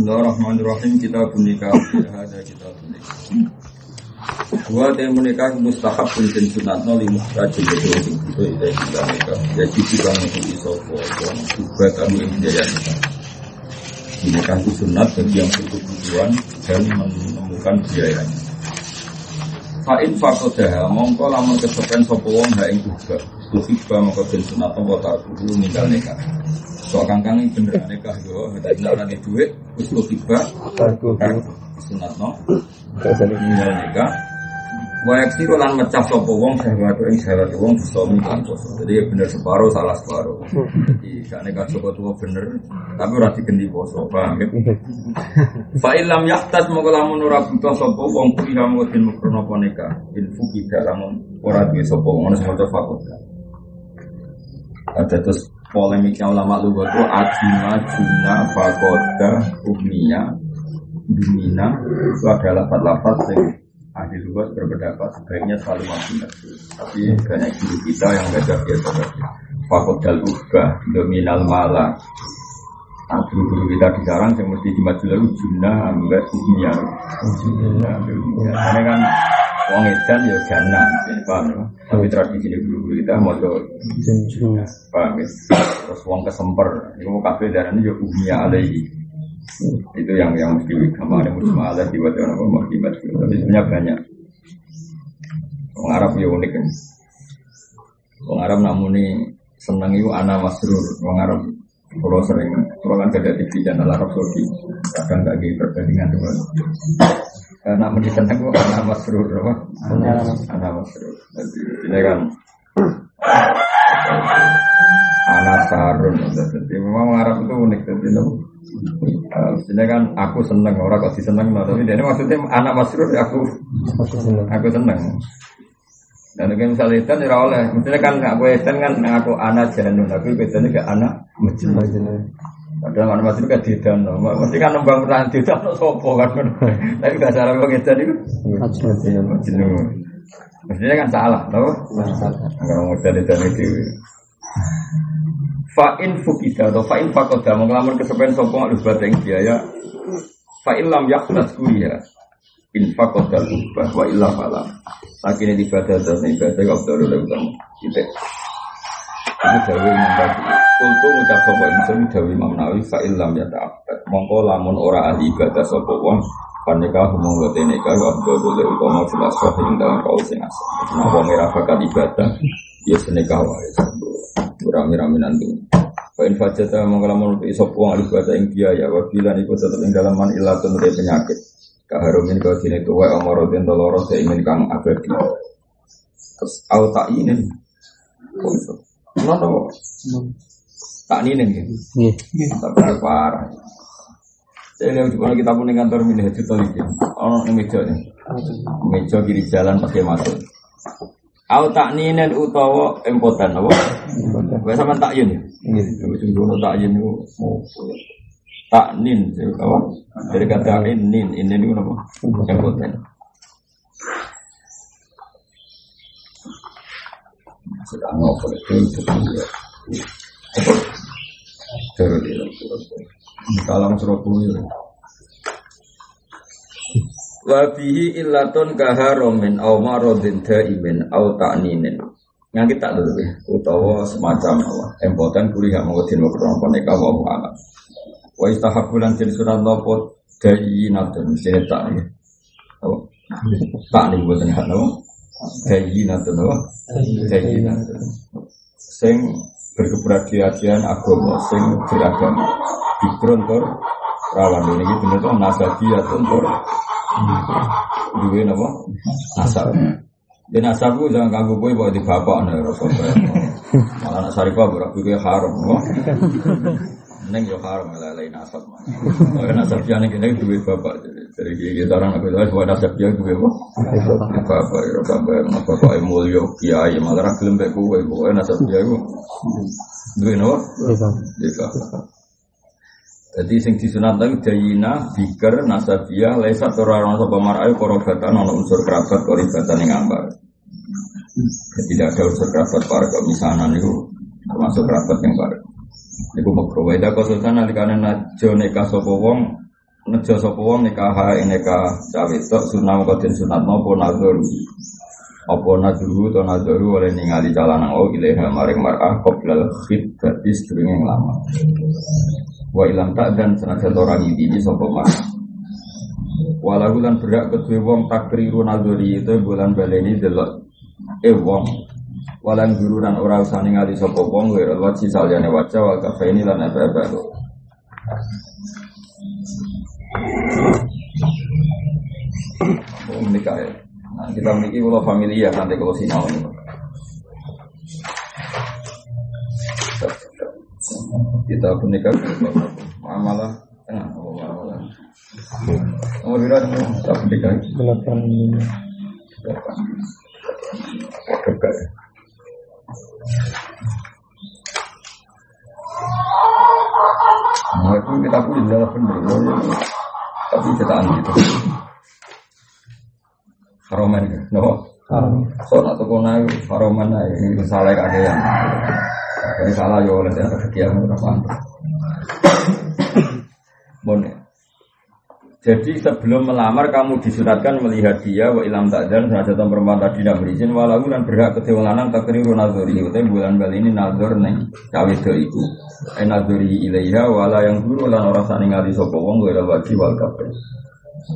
Bismillahirrahmanirrahim kita menikah ada kita menikah. Dua yang menikah mustahab pun dan sunat nol lima rajin itu itu itu kita menikah. Jadi kita mengikuti sopo juga kami yang jaya Menikah itu sunat bagi yang tujuan dan menemukan biayanya. Fa'in fakodah mongko lamun kesepen sopo wong ha ing juga. Tuhibba mongko den sunat apa tak kudu ninggal nikah. Soal kangkang ini bener nikah yo, ada tidak nanti duit, terus tuhibba sunat no. Ninggal nikah. Wayak siro lan mecah sopo wong syahwat ing syahwat wong bisa miklan poso. Jadi bener separuh salah separuh. Jadi gak nekah sopo tua bener, tapi ora digendi poso, paham ya? Fa ilam yaktas moko lamun ora buta sapa wong kuliah moko den mukrono apa nikah. In fuki lamun ora duwe sapa ngono semoga. Ada terus polemiknya ulama lugu itu adina, juna, fakoda, umniya, dumina itu ada lapat-lapat yang ahli lugu berpendapat sebaiknya selalu mati tapi banyak guru kita yang baca biasa saja fakodal ubah, dominal malah Nah, guru-guru kita di sarang yang mesti dimaju lalu juna ambek umniya karena kan Wong edan ya jana, paham ya? Tapi tradisi ini guru kita mau paham ya? Terus wong kesemper, itu mau kafe darah ini ya umnya alaihi. Itu yang yang mesti kemarin musim alat dibuat orang mau dibuat, tapi sebenarnya banyak. Wong Arab ya unik kan. Wong Arab namun ini senang itu anak masrur. Wong Arab kalau sering, kalau kan ada TV channel Arab Saudi, kadang gak gitu perbandingan dengan karena menjadi senang kok anak masrur, apa? Anak masrur. Jadi ini kan anak sarun. Jadi memang Arab itu unik. Jadi ini kan aku seneng, orang kok diseneng, tapi ini maksudnya anak masrur aku aku seneng. Dan mungkin misalnya itu tidak oleh, misalnya kan aku itu kan aku anak janun, tapi bedanya ke anak majnun. Padahal mana masih kan tidak, mesti kan nembang pertahanan tidak, no sopo kan. Tapi gak salah bang itu itu majnun. Mestinya kan salah, tau? Kalau mau jadi dari itu. Fa'in fukida atau fa'in fakoda mengelamun kesepen sopong alus bateng biaya. Fa'in lam yaknas kuliah. Infak kodal ubah wa illa falam Lagi ini ibadah dan ibadah kau tahu oleh utama Gitu Ini Dawi Imam tadi Kultu ngucap sopo insun Dawi Imam Nawawi fa illam ya ta'abad Mongko lamun ora ahli ibadah sopo wong Panika humong gote nikah Wa abdul boleh utama jelas sohi Yang dalam kau sing asal. Wong era bakat ibadah Ya senikah wae. Rami-rami nanti. Wa in fajata mongko lamun Sopo wong ahli ibadah Yang biaya Wa bilan ikut tetap Yang dalaman ilatun penyakit Kaharumin kau sini tuwa amarodin doloro saya ingin kang abadi. Terus au tak ini. Kenapa? Tak ini nih. Tapi parah. Saya lihat juga kita punya kantor milih itu tadi. Oh, ini meja nih. Meja kiri jalan pakai masuk. Au tak ninen utawa empotan apa? Biasa man tak yun ya. Sungguh tak yun itu tak nin apa? Dari kata in nin ini ini apa jangkutan sedang ngobrol itu salam Surabaya Wabihi illatun kaharomin au marodin daimin au ta'ninin. Yang kita dulu ya? Utawa semacam apa? Empotan kuliah mengutin Waktu nikah wa mu'amat Wa istahabulan jadi surat nopo Dayi natun Mesti tak nih Tak nih buat nih no Dayi natun no Dayi natun Sing berkeberhasilan agama Sing beragama. Bikron tor Rawan. Ini bener tuh nasabi atau tor Dua nama Nasab. Dan asabku jangan ganggu gue bawa di bapak nih rasulullah. Malah nak saripah berak gue haram. Neng yo haram lalai nasab. Karena nasab yang ini duwe bapak. Jadi kita orang aku tahu bahwa nasab yang duwe bapak. Bapak yo bapak bapak mulio kiai malah ra gelem mek kowe pokoke nasab dia iku duwe nopo? Iya. Jadi sing disunat lagi jayina, bikir, nasabiyah, lesa tora orang sapa marai korobatan ono unsur kerabat koribatan yang ambar. Jadi tidak ada unsur kerabat para kemisanan itu termasuk kerabat yang baru. Iku makro. Wa idza qasatan alikane najo nikah sapa wong nejo sapa wong nikah nikah cawe tok sunah kodin sunat napa nazar apa naduru atau naduru oleh ningali calon au ilaiha maring mar'ah qoblal khidbati sedurunge lama wa ilam tak dan senajan orang ini sapa mas walau lan berak kedue wong takriru naduri itu bulan baleni delok eh wong walan guru dan ora usah ningali sapa wong wa wajhi saliyane wajah wal kafaini lan apa-apa menikah ya. Nah, kita memiliki kalau familia nanti kalau sinau ini. Kita menikah malah tengah oh, malah. Nomor berapa kita menikah? Delapan. Delapan. Dekat. Nah itu kita pun adalah benar, tapi kita gitu. Haroman ya, no. Haroman. So nak lah, ini salah yang Jadi salah ya oleh dia kegiatan berapa Bon. Jadi sebelum melamar kamu disunatkan melihat dia wa ilam takdan saja perempuan tadi tidak berizin walau dan berhak kedua lanang tak keliru nazori itu bulan bal ini nazor neng cawe itu. Eh nazori ilaiha wala yang dulu lan orang saning ngali sopo wong gue wajib wal kafir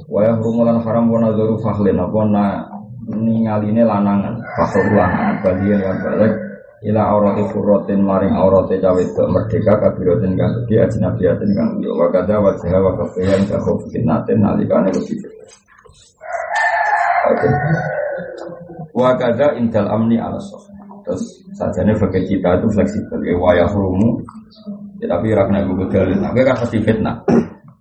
Wayah rumulan haram wana zoru fahlin apa na ningaline lanangan fakhl lanangan bagian yang balik ila aurati furrotin maring aurati cawe itu merdeka kabirotin kang gede ajnabiyatin kang gede wa kada wajah wa kafiyan kahuf fitnatin nalikane Oke. Wa kada intal amni ala Terus sajane bagi kita itu fleksibel. Ya wayah rumu. Ya, tapi rakna gue dalil. Nah, kan pasti fitnah.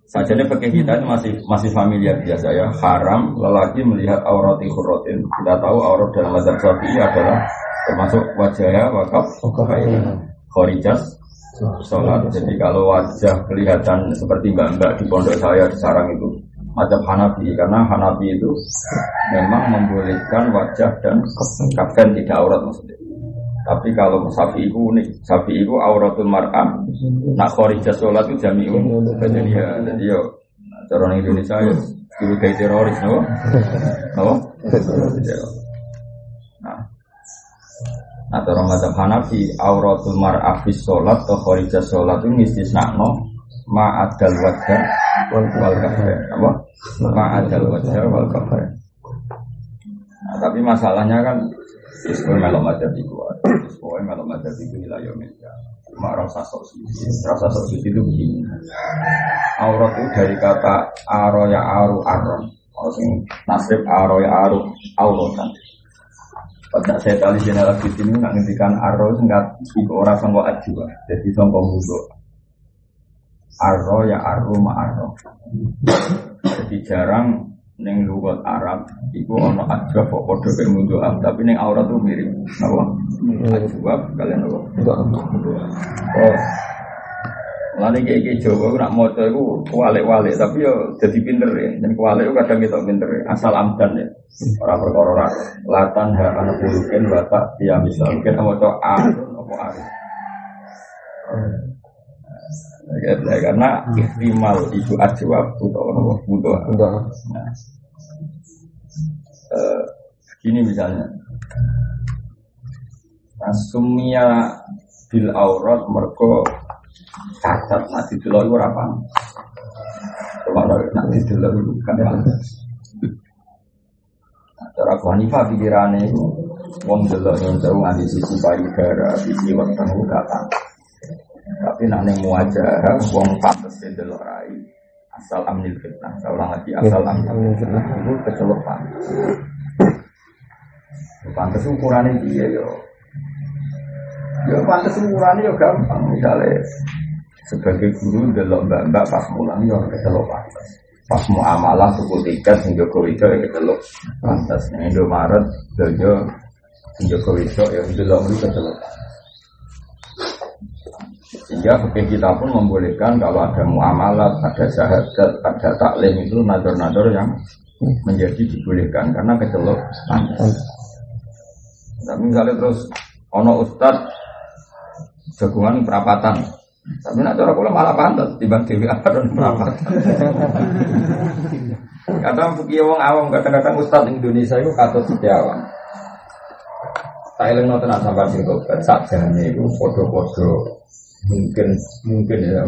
Saja ini pakai kita itu masih masih familiar biasa ya. Haram lelaki melihat aurat ikhrotin. Kita tahu aurat dalam mazhab syafi'i adalah termasuk wajahnya wakaf, khorijas, sholat. Jadi kalau wajah kelihatan seperti mbak-mbak di pondok saya di sarang itu macam Hanafi karena Hanafi itu memang membolehkan wajah dan kafan tidak aurat maksudnya. Tapi kalau sapi itu unik, sapi itu auratul mar'ah. Nak kharija sholat itu jami'un. Jadi ya, jadi ya, cara Indonesia ya, dulu kayak teroris, no? No? Cara mazhab Hanafi, auratul mar'ah fi sholat atau kharija sholat itu ma ma'adal wajah wal kafir. Apa? Ma'adal wajah wal kafir. Nah, tapi masalahnya kan Sesuai melok madzhab itu, sesuai melok madzhab itu wilayah Indonesia. Cuma rasa sok rasa sok itu begini. Aurat itu dari kata aro ya aru aron. Sing nasib aro ya aru auratan. Pada saya tadi general di sini nggak ngendikan aro nggak ibu orang sangko ajwa, jadi sangko musuh. Aro ya aru ma aro. Jadi jarang neng lugat Arab iku ono ajwa kok padha kaya mundoa tapi neng aurat tuh mirip. Napa ajwa kalian napa oh Lalu kayak kayak Jawa, nak moco itu kualik-walik, tapi yo jadi pinter ya. Dan itu kadang kita pinter ya. Asal amdan ya. Orang perkara latan ha anak bulukin batak dia misal kita mau coba arun apa arun. Ya, karena ihtimal itu ajwab atau butuh. Nah, eh, gini misalnya, Nasumia bil aurat merko cacat nanti dulu itu apa? Kalau nanti dulu itu kan Cara Abu Hanifah pikirannya itu Wong delok yang jauh nganti sisi payudara, sisi weteng kata tapi nak neng muajah, wong pantes ya delok rai. Asal amnil fitnah. Saya ulang lagi asal amnil fitnah itu kecelok pantes. Pantes ukurannya dia yo. Yo pantes ukurannya yo gampang. Misalnya sebagai guru delok mbak-mbak pas mulang yo kecelok pantes. Pas mau amalah suku tiket sing Joko ya kecelok pantes. Ning Indomaret dojo sing Joko Widodo ya delok mriki kecelok. Sehingga fikih kita pun membolehkan kalau ada muamalat, ada syahadat, ada taklim itu nador-nador yang menjadi dibolehkan karena kecelok Tapi misalnya terus ono ustad jagungan perapatan, Tapi nak cara kula malah pantas timbang dewi dan berapa. Kadang fikih wong awam kadang-kadang ustaz Indonesia itu katut setiawan. Tak eling nonton sampai sing tobat sakjane iku padha-padha mungkin mungkin ya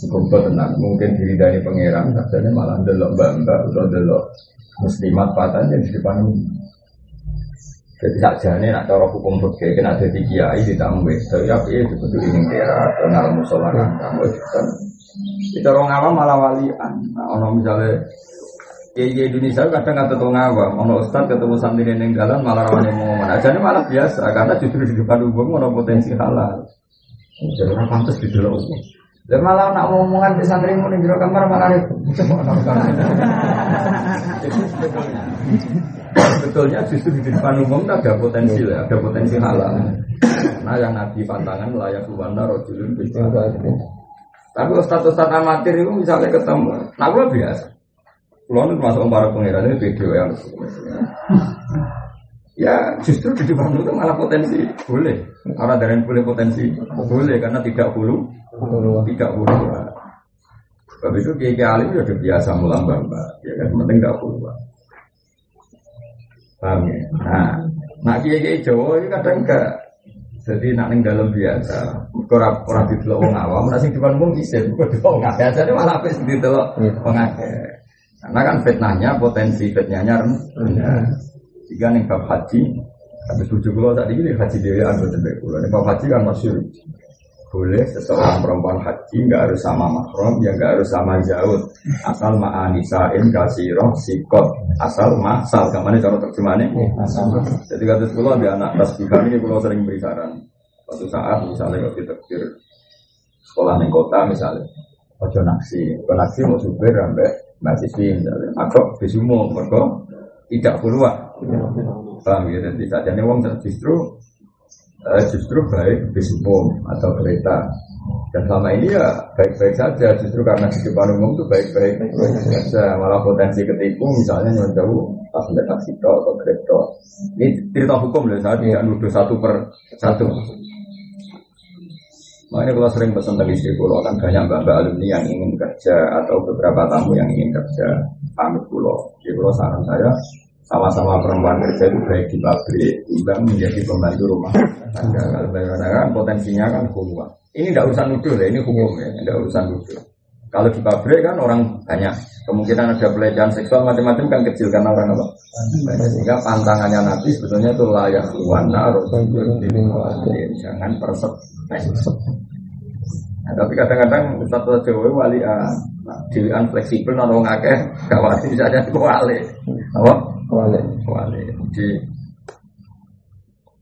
cukup tenang mungkin diri dari pangeran sakjane malah delok mbak-mbak delok muslimat patan di depan jadi sakjane nak cara hukum fikih kena dadi kiai ditambah tapi apa ya itu ini kira kenal musola kan kamu kan itu orang awam malah walian nah, orang misalnya Kiai Indonesia kadang kata tuh ngawam, ono ustad ketemu santri neng jalan malah rawan yang ngomong, aja ini malah biasa karena justru di depan umum ono potensi halal. Jadi orang pantas di dalam umum. Dan malah nak ngomongan di santri mau di kamar malah itu. Betulnya justru di depan umum ada potensi lah, ada potensi halal. Nah yang nabi pantangan layak luwana rojulun Tapi ustad-ustad amatir itu misalnya ketemu, nah gue biasa. Kalau masuk para pengiran ini video yang Ya justru di depan itu malah potensi boleh. Orang dari boleh potensi boleh karena tidak bulu, tidak bulu. Sebab itu kiai alim sudah biasa mulang bamba, ya kan penting tidak bulu. Paham ya? Nah, nak kiai kiai Jawa ini kadang enggak. Jadi nak neng dalam biasa, orang orang di telok wong awam, nasi di depan wong isin, kok wong biasa ini malah apes di telok wong Karena kan fitnahnya potensi fitnahnya rendah. Jika nih bab haji, tapi tujuh pulau tadi ini haji dewi anu tembak pulau. Nih bab haji kan masih boleh seseorang perempuan haji nggak harus sama mahram ya nggak harus sama jauh. Asal ma'anisain kasirah sikot. Asal masal ke mana cara terjemahannya jadi kata sekolah di anak tasbihan ini pulau sering beri saran. Suatu saat misalnya kalau kita sekolah di kota misalnya. Ojo naksi. Ojo naksi mau supir sampai mahasiswi misalnya. Aku bisumo mereka tidak keluar paham ya? Dan tidak jadi uang justru uh, justru baik bis umum atau kereta dan selama ini ya baik-baik saja. Justru karena di depan umum itu baik-baik. Saja. Malah potensi ketipu misalnya pas ada taksi atau kereta ini cerita hukum loh saya tidak nuduh satu per satu. Makanya kalau sering pesan dari istri pulau kan banyak mbak-mbak alumni yang ingin kerja atau beberapa tamu yang ingin kerja. Pamit pulau. Di pulau saran saya sama-sama perempuan kerja itu baik di pabrik, timbang menjadi pembantu rumah tangga. Kalau kan potensinya kan keluar. Ini tidak urusan nuduh ya, ini hukum ya, tidak urusan nuduh. Kalau di pabrik kan orang banyak kemungkinan ada pelecehan seksual macam-macam kan kecil karena orang apa? Sehingga pantangannya Nabi sebetulnya itu layak wana jangan persep. Nah, tapi kadang-kadang satu Jawa wali ah, dewan fleksibel non wong akeh gak wali saja wali. Apa? Wali. Wali. Di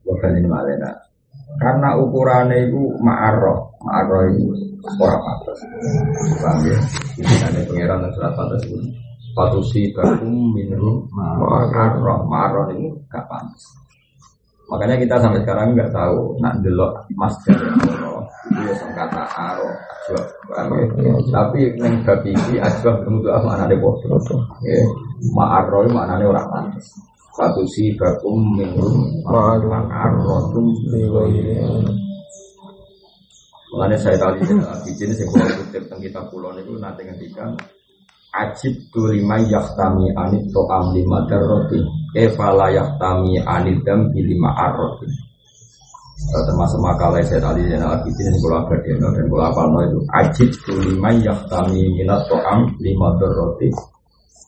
bukan ini malena. Karena ukurannya itu ma'arroh, ma'arroh itu orang pantas. Paham ya? Ada pengiran dan surat pantas itu. Patusi bakum minum ma'arroh, ma'arroh ini gak pantas. Makanya kita sampai sekarang nggak tahu nak delok Mas itu ya kata aro? Tapi neng babi ini ajwa ketemu tuh apa anane bodoh. Ya, ma'arro maknanya orang pantas. Satu si bakum minum. Ma'arro tum Makanya saya tadi di sini saya boleh kutip tentang kita pulau itu nanti ngendikan ajib tu lima yaktami anit to'am lima darroti efala yaktami anit dam lima arroti termasuk makalah saya tadi dan lagi ini kalau abadin dan kalau apa itu. Ajib tu lima yaktami minat to'am lima darroti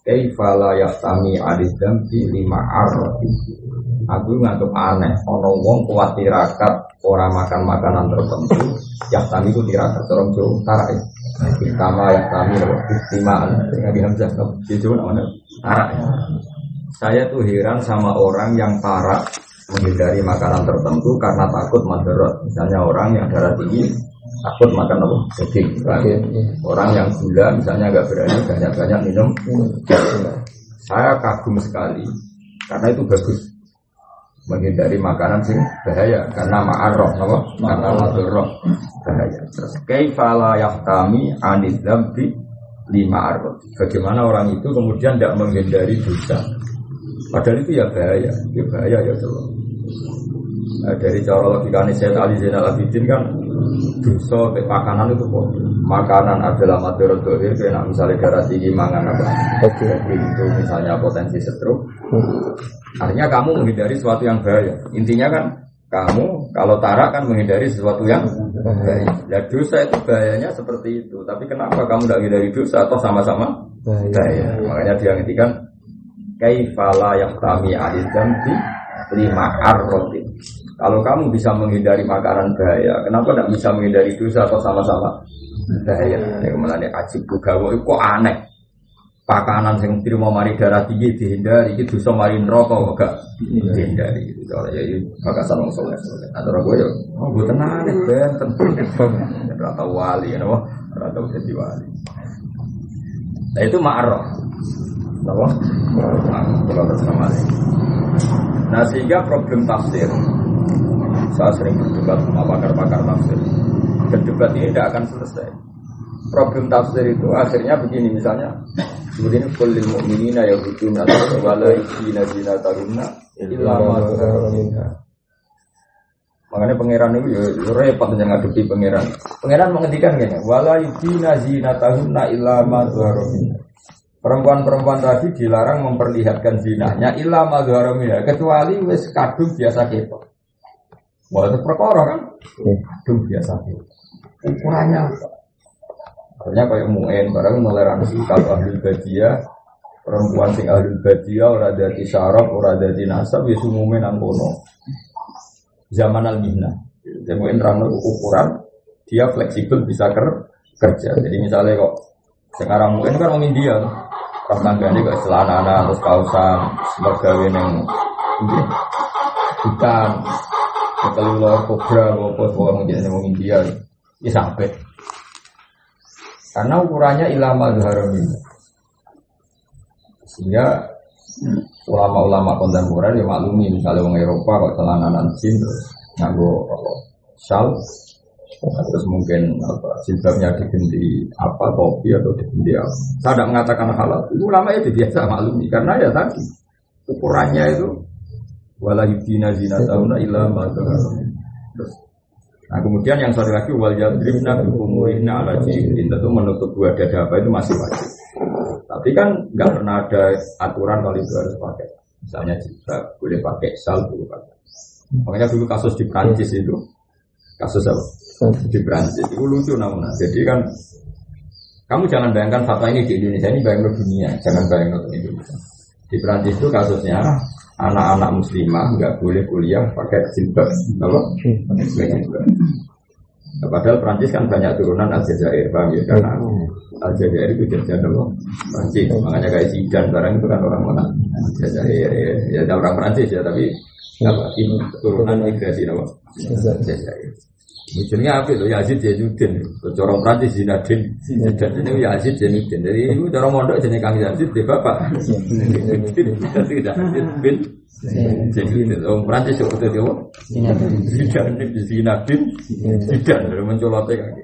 efala yaktami anit dam lima arroti. Aku ngantuk aneh ono wong kuat tirakat orang makan makanan tertentu yaktami itu tirakat orang jauh tarik Istama yang kami istimaan Nabi Hamzah itu namanya? Tarak. Saya tuh heran sama orang yang tarak menghindari makanan tertentu karena takut madorot. Misalnya orang yang darah tinggi takut makan apa? Daging. Orang yang gula misalnya agak berani banyak-banyak minum. Saya kagum sekali karena itu bagus menghindari makanan sing bahaya karena ma'arroh apa? karena madorot bahaya terus kaifala yahtami anid dzambi lima arroh bagaimana orang itu kemudian tidak menghindari dosa padahal itu ya bahaya ya bahaya ya coba nah, dari cara logika saya Ali Zainal Abidin kan dosa makanan itu kok. Makanan adalah materi dohir kayak misalnya darah tinggi mangan apa. Oke. itu misalnya potensi stroke. Artinya kamu menghindari sesuatu yang bahaya. Intinya kan kamu kalau tarak kan menghindari sesuatu yang bahaya. Ya dosa itu bahayanya seperti itu. Tapi kenapa kamu tidak menghindari dosa atau sama-sama Bahaya. makanya dia ngertikan kaifala yahtami alil jambi lima arrotin kalau kamu bisa menghindari makanan bahaya kenapa tidak bisa menghindari dosa atau sama-sama? Bahaya. Ini ke mana ajib bugawa itu kok aneh? Pakanan sing terima mari darah tinggi dihindari itu dosa mari neraka kok gak dihindari? Gitu kalau ya ini bakasan wong soleh. Atau aku ya. Oh gue tenang nih benten rata wali ya rata jadi wali. Nah itu ma'arrah Bersama Nah sehingga problem tafsir Saya sering berdebat sama pakar-pakar tafsir Dan debat ini tidak akan selesai Problem tafsir itu akhirnya begini misalnya Seperti ini Kulil mu'minina ya huduna Wala izina zina taruna Illa ma zahara minha. Makanya pangeran itu ya, ya repot yang ngadepi pangeran. Pangeran menghentikan gini, wala yudina zinatahunna illa ma zahara minha. Perempuan-perempuan tadi dilarang memperlihatkan zinanya illa ma zahara minha, kecuali wis kadung biasa ketok. Wah itu perkara kan? Kadung biasa ketok. Ukurannya apa? Akhirnya kayak mu'en, barang toleransi kalau ahli badia perempuan sing ahli badia ora dadi syaraf, ora dadi nasab ya sumume nang kono. Zaman al mihna. Jadi mu'en ukuran dia fleksibel bisa ker kerja. Jadi misalnya kok sekarang mu'en kan orang India, pas tanggane kok celana terus kausan, sebagai yang ini hutan, keluar kobra, apa orang jadi orang India, ya sampai. Karena ukurannya ilama zuharamin. Sehingga ulama-ulama kontemporer ya maklumi misalnya orang Eropa kok celana jin terus nganggo apa, shawl terus mungkin apa jilbabnya diganti apa topi atau diganti apa. Saya tidak mengatakan halal. Itu ulama itu biasa maklumi karena ya tadi ukurannya itu wala yudina zinatahuna illa ma zuharamin. Terus Nah kemudian yang satu lagi wal yadribna bikumurihna ala jihrin tentu menutup dua dada apa itu masih wajib. Tapi kan nggak pernah ada aturan kalau itu harus pakai. Misalnya jika boleh pakai sal boleh pakai. Makanya dulu kasus di Prancis itu kasus apa? Di Prancis itu lucu namun. Jadi kan kamu jangan bayangkan fatwa ini di Indonesia ini bayangkan dunia, jangan bayangkan di Indonesia. Di Prancis itu kasusnya anak-anak muslimah nggak boleh kuliah pakai jilbab, apa? Jilbab. Nah, padahal Prancis kan banyak turunan Aljazair, paham ya? Karena Aljazair itu jajan apa? Prancis, makanya kayak Zidane barang itu kan orang mana? Aljazair, ya, ya orang Prancis ya, tapi apa? Ini turunan migrasi apa? Aljazair. Ujungnya apa itu? Yazid Zainuddin. Corong Prancis Zinadin. Dan ini Yazid Zainuddin. Jadi itu cara mondok jenis Kang Yazid di bapak. Tidak Yazid bin Zainuddin. Orang Prancis itu itu apa? Zinadin. Zinadin. Zidan. Dari mencolotnya kaki.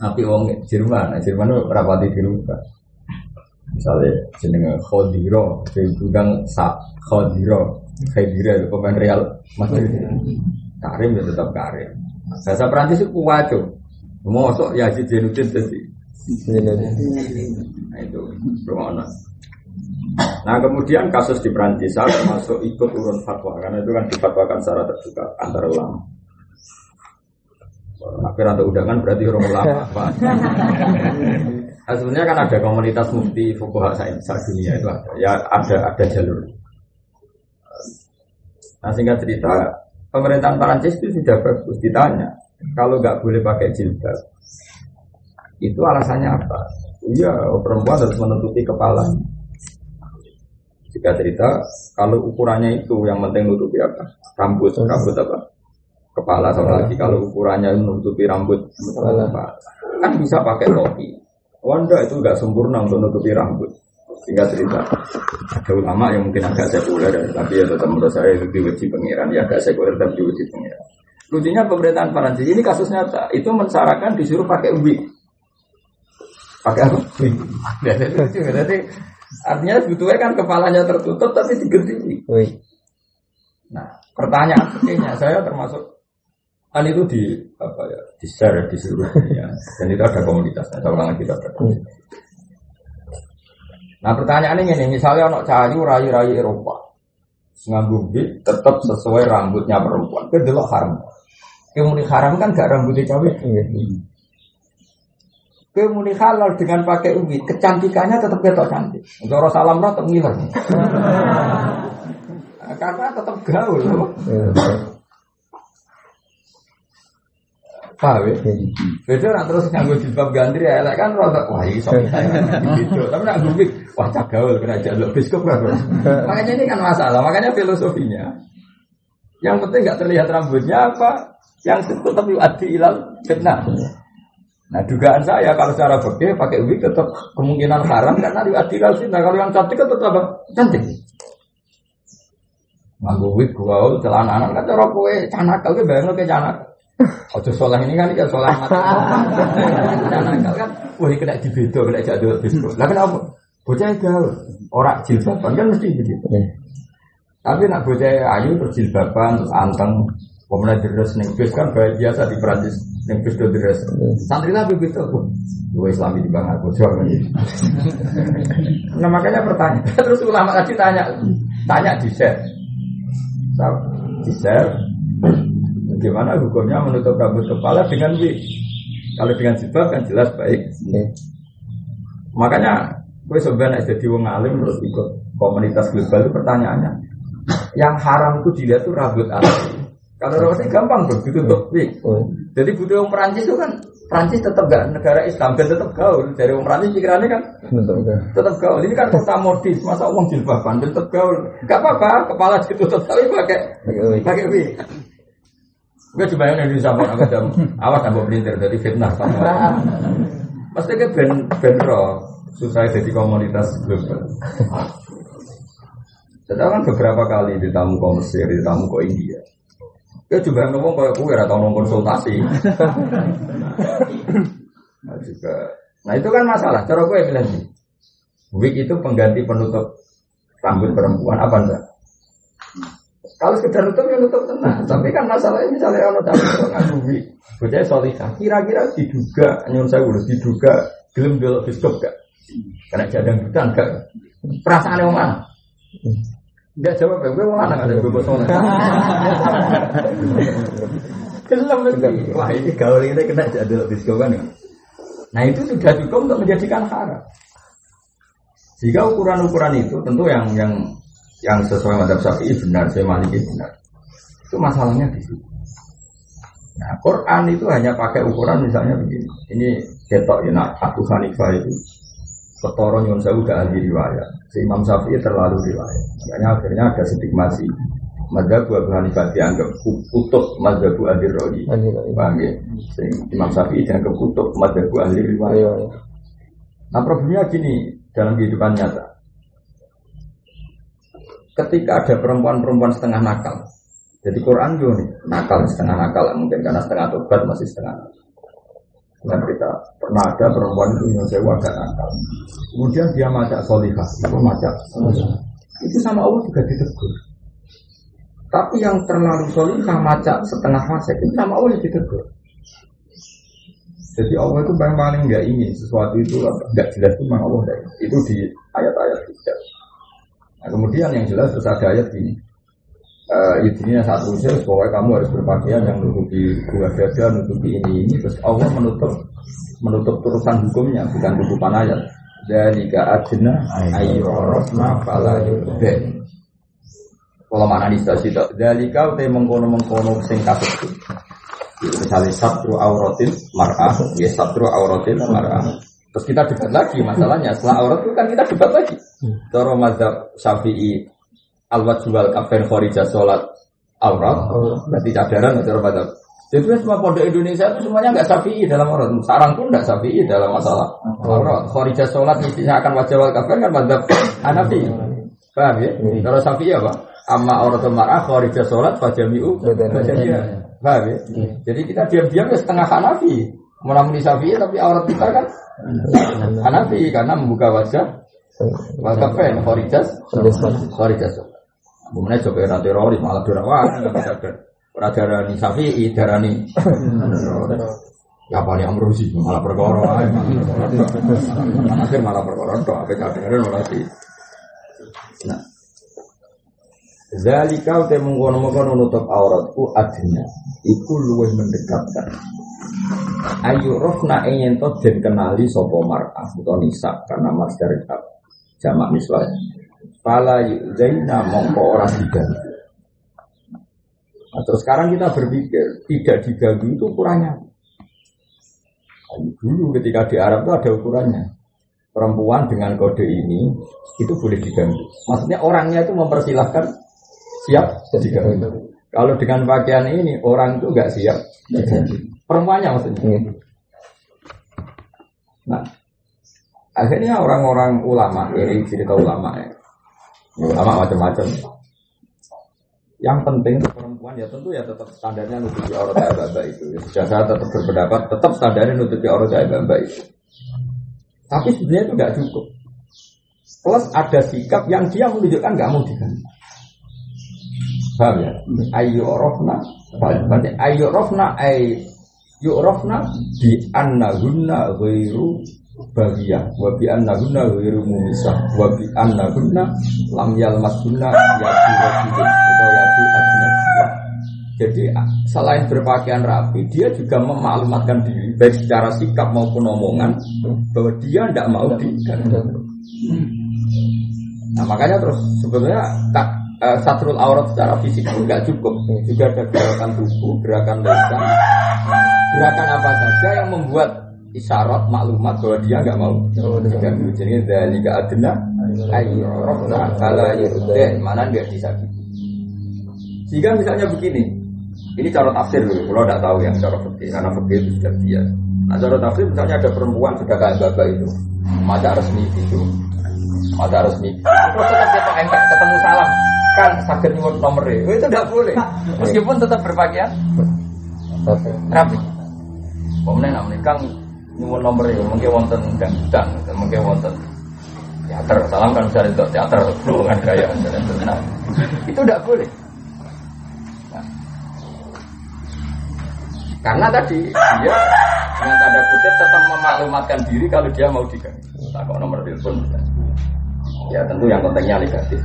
Tapi orang Jerman, Jerman itu rapati dirubah. Misalnya jenenge Khodiro, jadi gudang sak Khodiro, Khedira, pemain Real Madrid. Karim ya tetap Karim. Bahasa Perancis itu kuwaco. Mosok Yazid Zainuddin tadi. Nah itu rumah Nah kemudian kasus di Perancis saya termasuk ikut urun fatwa karena itu kan difatwakan secara terbuka antar ulama. Akhir atau undangan berarti orang ulama. Pak. Nah, sebenarnya kan ada komunitas mufti fukuha dunia itu ada. Ya ada ada jalur. Nah singkat cerita pemerintahan Perancis itu sudah bagus ditanya kalau nggak boleh pakai jilbab itu alasannya apa? Iya perempuan harus menutupi kepala. Jika cerita kalau ukurannya itu yang penting menutupi apa? Rambut, rambut apa? Kepala sama lagi kalau ukurannya menutupi rambut kepala kan bisa pakai topi. Wanda itu nggak sempurna untuk menutupi rambut. Sehingga cerita ada ulama yang mungkin agak sekuler tapi ya tetap menurut saya itu diuji pengiran ya agak sekuler tapi diuji pengiran. Lucunya pemerintahan Perancis ini kasus nyata itu mensyaratkan disuruh pakai wig. Pakai apa? Wig. Jadi artinya sebetulnya kan kepalanya tertutup tapi. Wih. Nah pertanyaan sekinya saya termasuk Kan itu di apa ya di share di seluruh dunia dan itu ada komunitasnya. Saya ulang lagi ada. Nah pertanyaan ini misalnya anak cahayu rayu-rayu Eropa nganggu tetap sesuai rambutnya perempuan, itu delok haram. Kemudian haram kan gak rambutnya cewek. Kemudian halal dengan pakai ubi, kecantikannya tetap ketok cantik. Untuk salam tetap ngiler. Karena tetap gaul. Paham ya? Nak terus nganggo jilbab gantri ya, elek kan rada wah iki sok gitu. Tapi nak gumbik wah cagaul kena jaluk biskop kan. Makanya ini kan masalah, makanya filosofinya. Yang penting nggak terlihat rambutnya apa, yang tetap yuati ilal fitnah. Nah dugaan saya kalau secara fikih pakai wig tetap kemungkinan haram karena yuati ilal fitnah. Kalau yang cantik kan tetap apa? Cantik. Nganggo wig gaul celana anak kan cara kowe canak kowe bayangno ke canak. Ojo sholat ini kan kan sholat mati. Nakal kan, wah kena dibedo, kena jadul bedo. Lah kenapa? Bocah gaul, orang jilbaban kan mesti begitu. Tapi nak bocah ayu terus jilbaban, terus anteng, kemudian deres neng bis kan biasa di Perancis neng bis do deres. Santri nabi begitu, dua Islami di bangga aku Nah makanya pertanyaan, terus ulama tadi tanya, tanya di share, di share, Bagaimana hukumnya menutup rambut kepala dengan wig? Kalau dengan jilbab kan jelas baik. Yeah. Makanya gue sebenarnya jadi wong alim terus ikut komunitas global itu pertanyaannya, yang haram itu dilihat tuh rambut asli. Kalau rambutnya gampang tuh ditutup wig. Oh. Jadi butuh yang Perancis itu kan Prancis tetap gak negara Islam dan tetap gaul. Dari orang Prancis pikirannya kan tetap gaul. Ini kan kota modis, masa uang jilbaban tetap gaul. Gak apa-apa, kepala ditutup tapi pakai pakai wig. Gue coba yang di sama aku jam awas tambah pelintir dari fitnah. Pasti kan ben ben roh susah jadi komunitas global. Saya kan beberapa kali di tamu ke Mesir, di tamu ke India. Ya coba ngomong kayak gue atau ngomong konsultasi. nah, juga. Nah itu kan masalah. Cara gue bilang nih, wig itu pengganti penutup rambut perempuan apa enggak? Kalau sekedar nutup ya nutup tenang. Tapi kan masalahnya misalnya orang tahu ngakui, bocah solihah. Kira-kira diduga, nyun saya udah diduga gelem dulu biskop gak? Karena jadang bukan gak? Perasaan yang mana? Enggak jawab ya, gue mau mana ada gue soleh. Gelem Wah ini gaul ini kena jadul biskop kan? Nah itu sudah cukup untuk menjadikan haram. Jika ukuran-ukuran itu tentu yang yang yang sesuai madhab syafi'i benar, saya maliki benar. Itu masalahnya di situ. Nah, Quran itu hanya pakai ukuran misalnya begini. Ini ketok ya, nah, Abu Hanifah itu ketoro nyun saya udah ahli riwayat. Si Imam Syafi'i terlalu riwayat. Makanya akhirnya ada stigmasi. Madhab Abu Hanifah dianggap kutub Madhab ahli rohi. Paham ya? Imam Syafi'i dianggap kutub Madhab ahli riwayat. Nah problemnya gini dalam kehidupan nyata ketika ada perempuan-perempuan setengah nakal. Jadi Quran juga nih, nakal setengah nakal mungkin karena setengah tobat masih setengah nakal. Dan kita pernah ada perempuan itu yang saya agak nakal. Kemudian dia macak solihah, itu macak Itu sama Allah juga ditegur. Tapi yang terlalu solihah macak setengah fase itu sama Allah yang ditegur. Jadi Allah itu paling paling nggak ingin sesuatu itu nggak jelas itu memang Allah itu di ayat-ayat tidak. Nah, kemudian yang jelas terus ada ayat ini. Uh, intinya saat usia, pokoknya kamu harus berpakaian yang menutupi dua dada, menutupi ini ini, terus Allah menutup menutup terusan hukumnya, bukan tutupan ayat. Dari adna ayyurosna fala yurden. Kalau mana stasi itu, dari kau teh mengkono mengkono sing kasut. Misalnya sabtu auratin mar'ah, ya sabtu auratin mar'ah. Terus kita debat lagi masalahnya. Setelah aurat itu kan kita debat lagi. Toro mazhab Syafi'i al jual kafen khorijah sholat aurat. Berarti cadaran atau mazhab. Jadi semua pondok Indonesia itu semuanya nggak syafi'i dalam aurat. Sarang pun nggak syafi'i dalam masalah aurat. Khorijah sholat mestinya akan wajah wal kafen kan mazhab Hanafi. Paham ya? Kalau syafi'i apa? Amma aurat mar'ah khorijah sholat fajami'u Paham ya? Jadi kita diam-diam ya setengah Hanafi. Menamun Syafi'i tapi aurat kita kan Hanafi karena membuka wajah pen khorijas khorijas Kemudian coba era teroris malah dirawat Ora darani Syafi'i, darani Ya paling amrusi malah perkara. Akhir malah perkara tok ape kadang malah di. Nah. Zalika te mengkono-mengkono nutup auratku adnya iku luwih mendekatkan. Ayu rofna ingin to den kenali sopo mar'ah nisa karena mas dari jamak miswah. Pala zaina mongko ora diganti. Nah, terus sekarang kita berpikir tidak diganggu itu ukurannya. Dulu ketika di Arab itu ada ukurannya. Perempuan dengan kode ini itu boleh diganggu. Maksudnya orangnya itu mempersilahkan siap diganggu. Kalau dengan pakaian ini orang itu nggak siap. Perempuannya maksudnya. Nah, akhirnya orang-orang ulama ini cerita ulama ya. Ulama macam-macam. Yang penting perempuan ya tentu ya tetap standarnya nutupi aurat baba itu. Ya, sudah saya tetap berpendapat tetap standarnya nutupi aurat baba itu. Tapi sebenarnya itu nggak cukup. Plus ada sikap yang dia menunjukkan nggak mau diganti. Paham ya? Ayo rofna, berarti ayo rofna, ayo rofna di anna guna ghairu bagiyah wa bi anna guna ghairu mumisah wa bi anna guna lam yalmas guna yadu atau yadu ajnabiyah jadi selain berpakaian rapi dia juga memaklumatkan diri baik secara sikap maupun omongan bahwa dia tidak mau diganti nah makanya terus sebetulnya tak uh, satrul aurat secara fisik itu nggak cukup. Juga ada gerakan tubuh gerakan lisan gerakan apa saja yang membuat isyarat maklumat bahwa dia nggak mau diganggu. Jadi dari gak adna ayo rofna kala yudin mana dia disakiti. Jika misalnya begini, ini cara tafsir dulu. Kalau tidak tahu yang cara fikih karena fikih itu sudah dia. Nah cara tafsir misalnya ada perempuan sudah kayak bapak itu, masa resmi itu, masa resmi. Terus tetap dia pakai ketemu salam, kan sakit nyuwun nomornya, itu tidak boleh. Meskipun tetap berpakaian rapi. Kemudian nak nyuwun nomor itu mungkin wonten dan mungkin wonten teater. Salam kan bisa untuk teater kan gaya itu tidak boleh. Nah. karena tadi dia dengan tanda kutip tetap memaklumatkan diri kalau dia mau diganti. Tak kok nomor telepon. Ya tentu yang kontennya negatif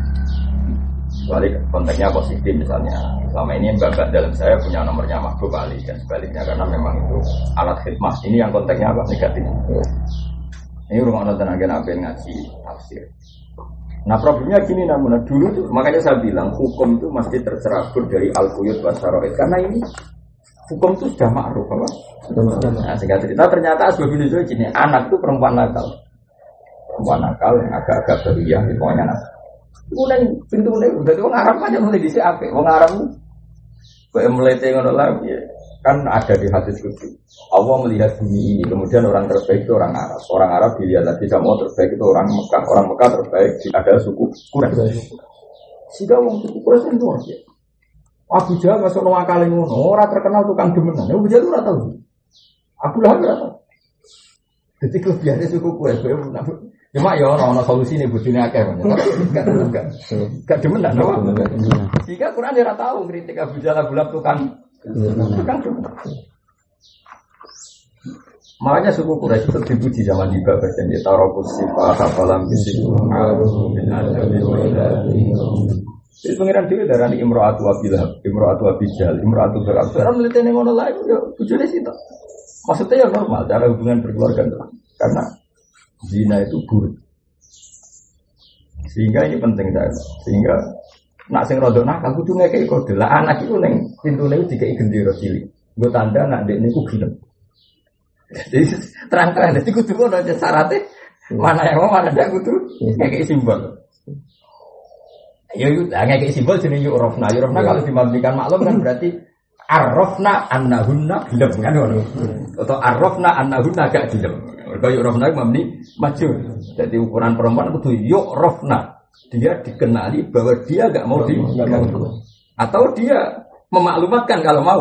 kecuali konteksnya positif misalnya. Selama ini bapak dalam saya punya nomornya makhluk kali dan sebaliknya karena memang itu alat khidmat. Ini yang konteksnya apa? Negatif. Ini rumah nonton agen yang ngasih tafsir. Nah problemnya gini namun. Nah, dulu tuh makanya saya bilang hukum itu mesti tercerabur dari al quyut wasaroid karena ini hukum itu sudah ma'ruf apa? Nah, sehingga cerita ternyata asbab ini gini anak itu perempuan nakal. Perempuan nakal yang agak-agak beriah pokoknya nakal Mulai pintu mulai udah tuh ngarap aja mulai di apa? Wong kayak mulai tengok lagi ya. Kan ada di hadis itu. Allah melihat bumi ini, kemudian orang terbaik itu orang Arab. Orang Arab dilihat lagi sama orang terbaik itu orang Mekah. Orang Mekah terbaik ada suku Quraisy. Sehingga wong suku Quraisy itu ya. Abu Jahal masuk nama kali ngono, orang terkenal tukang demenan. Abu Jahal ora tahu. Abu Lahab ora tahu. Jadi kelebihannya suku Quraisy Cuma ya orang orang solusi nih bujune akeh Enggak. Enggak demen enggak nawa. Jika Quran dia tahu kritik Abu Jalal Bulab tukang tukang Makanya suku Quraisy itu dipuji zaman di Babak dan dia taruh sifat kafalam bisiku Jadi pengiran dia darah Imro'atu Abilhab, Imro'atu Abijal, Imro'atu Berab. Sekarang melihat ngono lagi, ya bujune sih Maksudnya ya normal, cara hubungan berkeluarga karena zina itu buruk. Sehingga ini penting saya. Sehingga nak sing rodo nakal kudu ngekeki kode. Lah anak itu neng pintune dikai gendera cilik. Gue tanda nak dek niku gelem. Jadi terang-terang jadi kudu ngono aja syaratnya mana yang mau mana tidak kudu ngekeki simbol. Ya itu ngekeki simbol rofna. Yuk rofna kalau dimabdikan maklum kan berarti arrofna annahunna gelem kan ngono. Atau arrofna annahunna gak gelem. Mereka yuk rofna mamni maju. Jadi ukuran perempuan itu yuk rofna. Dia dikenali bahwa dia gak mau di atau dia memaklumatkan kalau mau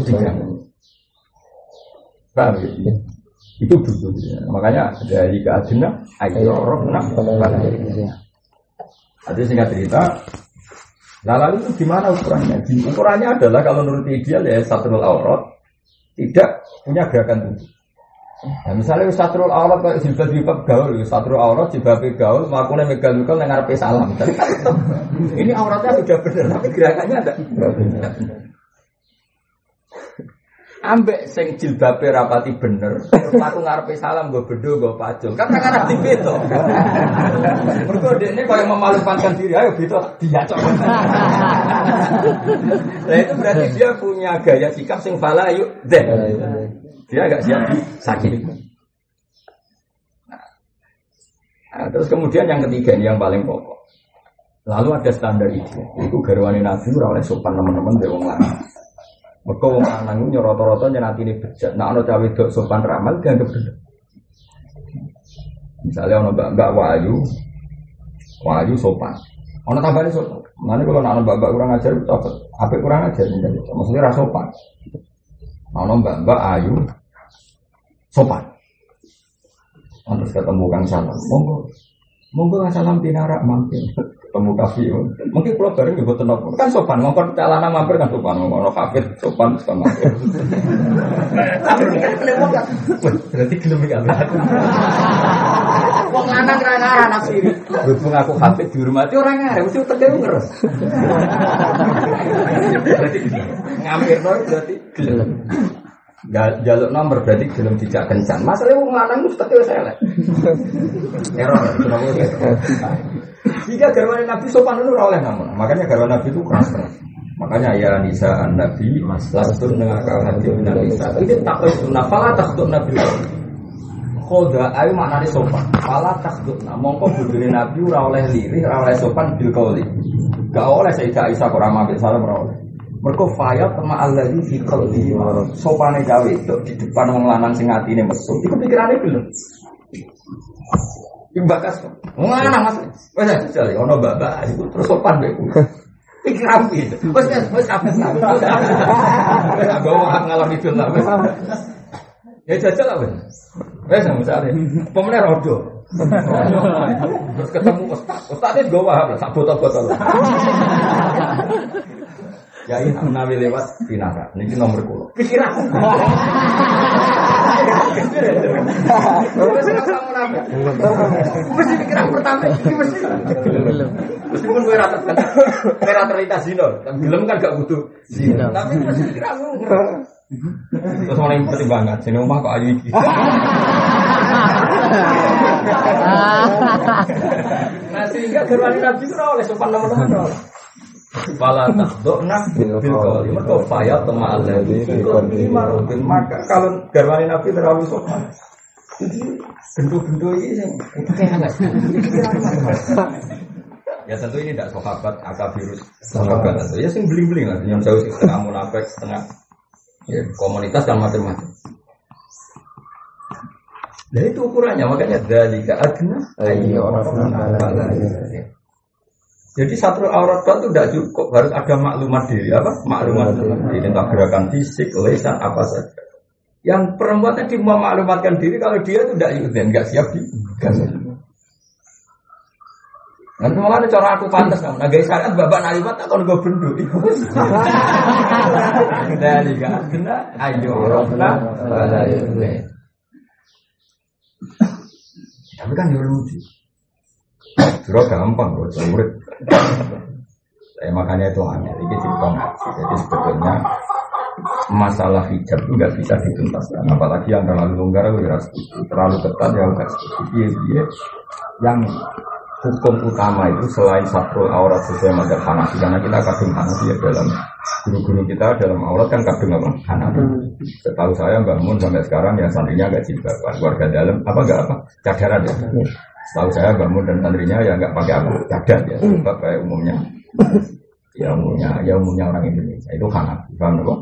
diganggu. Paham ya? Itu dulu. Ya. Makanya dari keadina ayo rofna. Jadi singkat cerita, Nah lalu itu gimana ukurannya? Ukurannya adalah kalau menurut ideal ya satu aurat tidak punya gerakan tubuh. Nah, misalnya satrul aurat kayak jilbab jilbab gaul, satrul aurat jilbab gaul, melakukan megal megal dengan ngarepe salam. Ini auratnya sudah benar, tapi gerakannya ada. Ambek sing jilbabe rapati bener, aku ngarepe salam gue bedo gue pacul. Kan kan arep dibeto. Mergo dekne koyo memalukan diri, ayo beto dia cok. Nah itu berarti dia punya gaya sikap sing fala yuk deh. Dia agak siap sakit. Nah, terus kemudian yang ketiga ini yang paling pokok. Lalu ada standar itu, itu garwani nabi oleh sopan teman-teman dari wong lanang. Mereka wong lanang itu nyoroto-roto ini bejat. Nah, ono cawe dok sopan ramal dianggap bener. Misalnya ono mbak-mbak wayu, wayu sopan. Ono tambahnya sopan. Nanti kalau ono mbak-mbak kurang ajar apa? Apa kurang ajar? Maksudnya rasa sopan. Ono mbak-mbak ayu, sopan. Terus ketemu kang salam, monggo, monggo kang salam dinarak mampir ketemu kafe mungkin kalau bareng juga tenang kan sopan ngomong calana mampir kan sopan ngomong kafe sopan sopan mampir kan berarti gelem iki Wong lanang ra ngarah nafsiri. Berhubung aku hafid dihormati orang ngarah mesti utek ngeres. Berarti ngampir berarti gelem. jaluk nomor berarti belum tidak kencan. Masalahnya wong lanang mesti wis elek. Error, kenapa jika garwan Nabi sopan itu oleh namun. Makanya garwan Nabi itu keras keras. Makanya ya Nisa an Nabi lastur dengan kal hati Nabi Ini tak sunnah. Fala takut Nabi. Khoda ayu maknanya sopan. Fala takut. Nah, mongko budune Nabi ora oleh lirih, ora oleh sopan bil kauli. Gak oleh Sayyidah Aisyah kurang ambil salam ora oleh. Fayat Allah ini di kalbi sopane gawe itu di depan wong lanang sing atine mesum. Iku pikirane belum. Imbakas. Mana mas? Wes jajal ono babak iku terus sopan kowe. Iki rapi. Wes wes wes apa? Wes bawa ngalah itu lah. Ya jajal lah wes. Wes misalnya pemenang rodo. Terus ketemu ustaz. Ustaz itu gawa sak botol-botol. Ya ini nabi lewat pinara. Ini nomor kulo. Pikiran. Mesti pikiran pertama mesti. Meskipun gue terlintas belum kan gak butuh zino. Tapi mesti pikiran Terus orang yang penting banget, sini rumah kok ayu iki. Nah sehingga gerwani nabi itu oleh sopan nomor-nomor Fala takdokna bil qawli. Mergo fayat tema alladzi fi Maka kalau garwani Nabi terlalu sopan. Jadi bentuk-bentuk ini yang Ya tentu ini tidak sahabat akabirus. Sahabat. Tentu ya sing bling-bling lah. Yang jauh setengah munafik setengah ya komunitas dan macam-macam. Nah itu ukurannya. Makanya dari adna ayo orang jadi satu aurat itu tidak cukup, harus ada maklumat diri apa? Maklumat diri tentang gerakan fisik, lesan apa saja. Yang perempuan tadi mau maklumatkan diri kalau dia itu tidak dan nggak siap di Nanti malah ada cara aku pantas kamu. Nah guys kan bapak nalimat tak kalau gue benduk. Dari kena ayo rofna Tapi kan ya lucu. Juro gampang kok murid. Saya makanya itu aneh. Ini cerita ngaji. Jadi sebetulnya masalah hijab itu nggak bisa dituntaskan. Apalagi yang terlalu longgar, ya terlalu ketat ya nggak seperti dia. Yang hukum utama itu selain satu aurat sesuai mazhab Hanafi karena kita kadung Hanafi ya dalam guru-guru kita dalam aurat kan kadung apa Hanafi. Setahu saya Mbak Mun sampai sekarang ya santrinya nggak jilbab keluarga dalam apa nggak apa cadaran ya. Setahu saya bangun dan santrinya ya nggak pakai apa cadar ya, sebab kayak umumnya. Ya umumnya, ya umumnya orang Indonesia itu kanan, paham kok?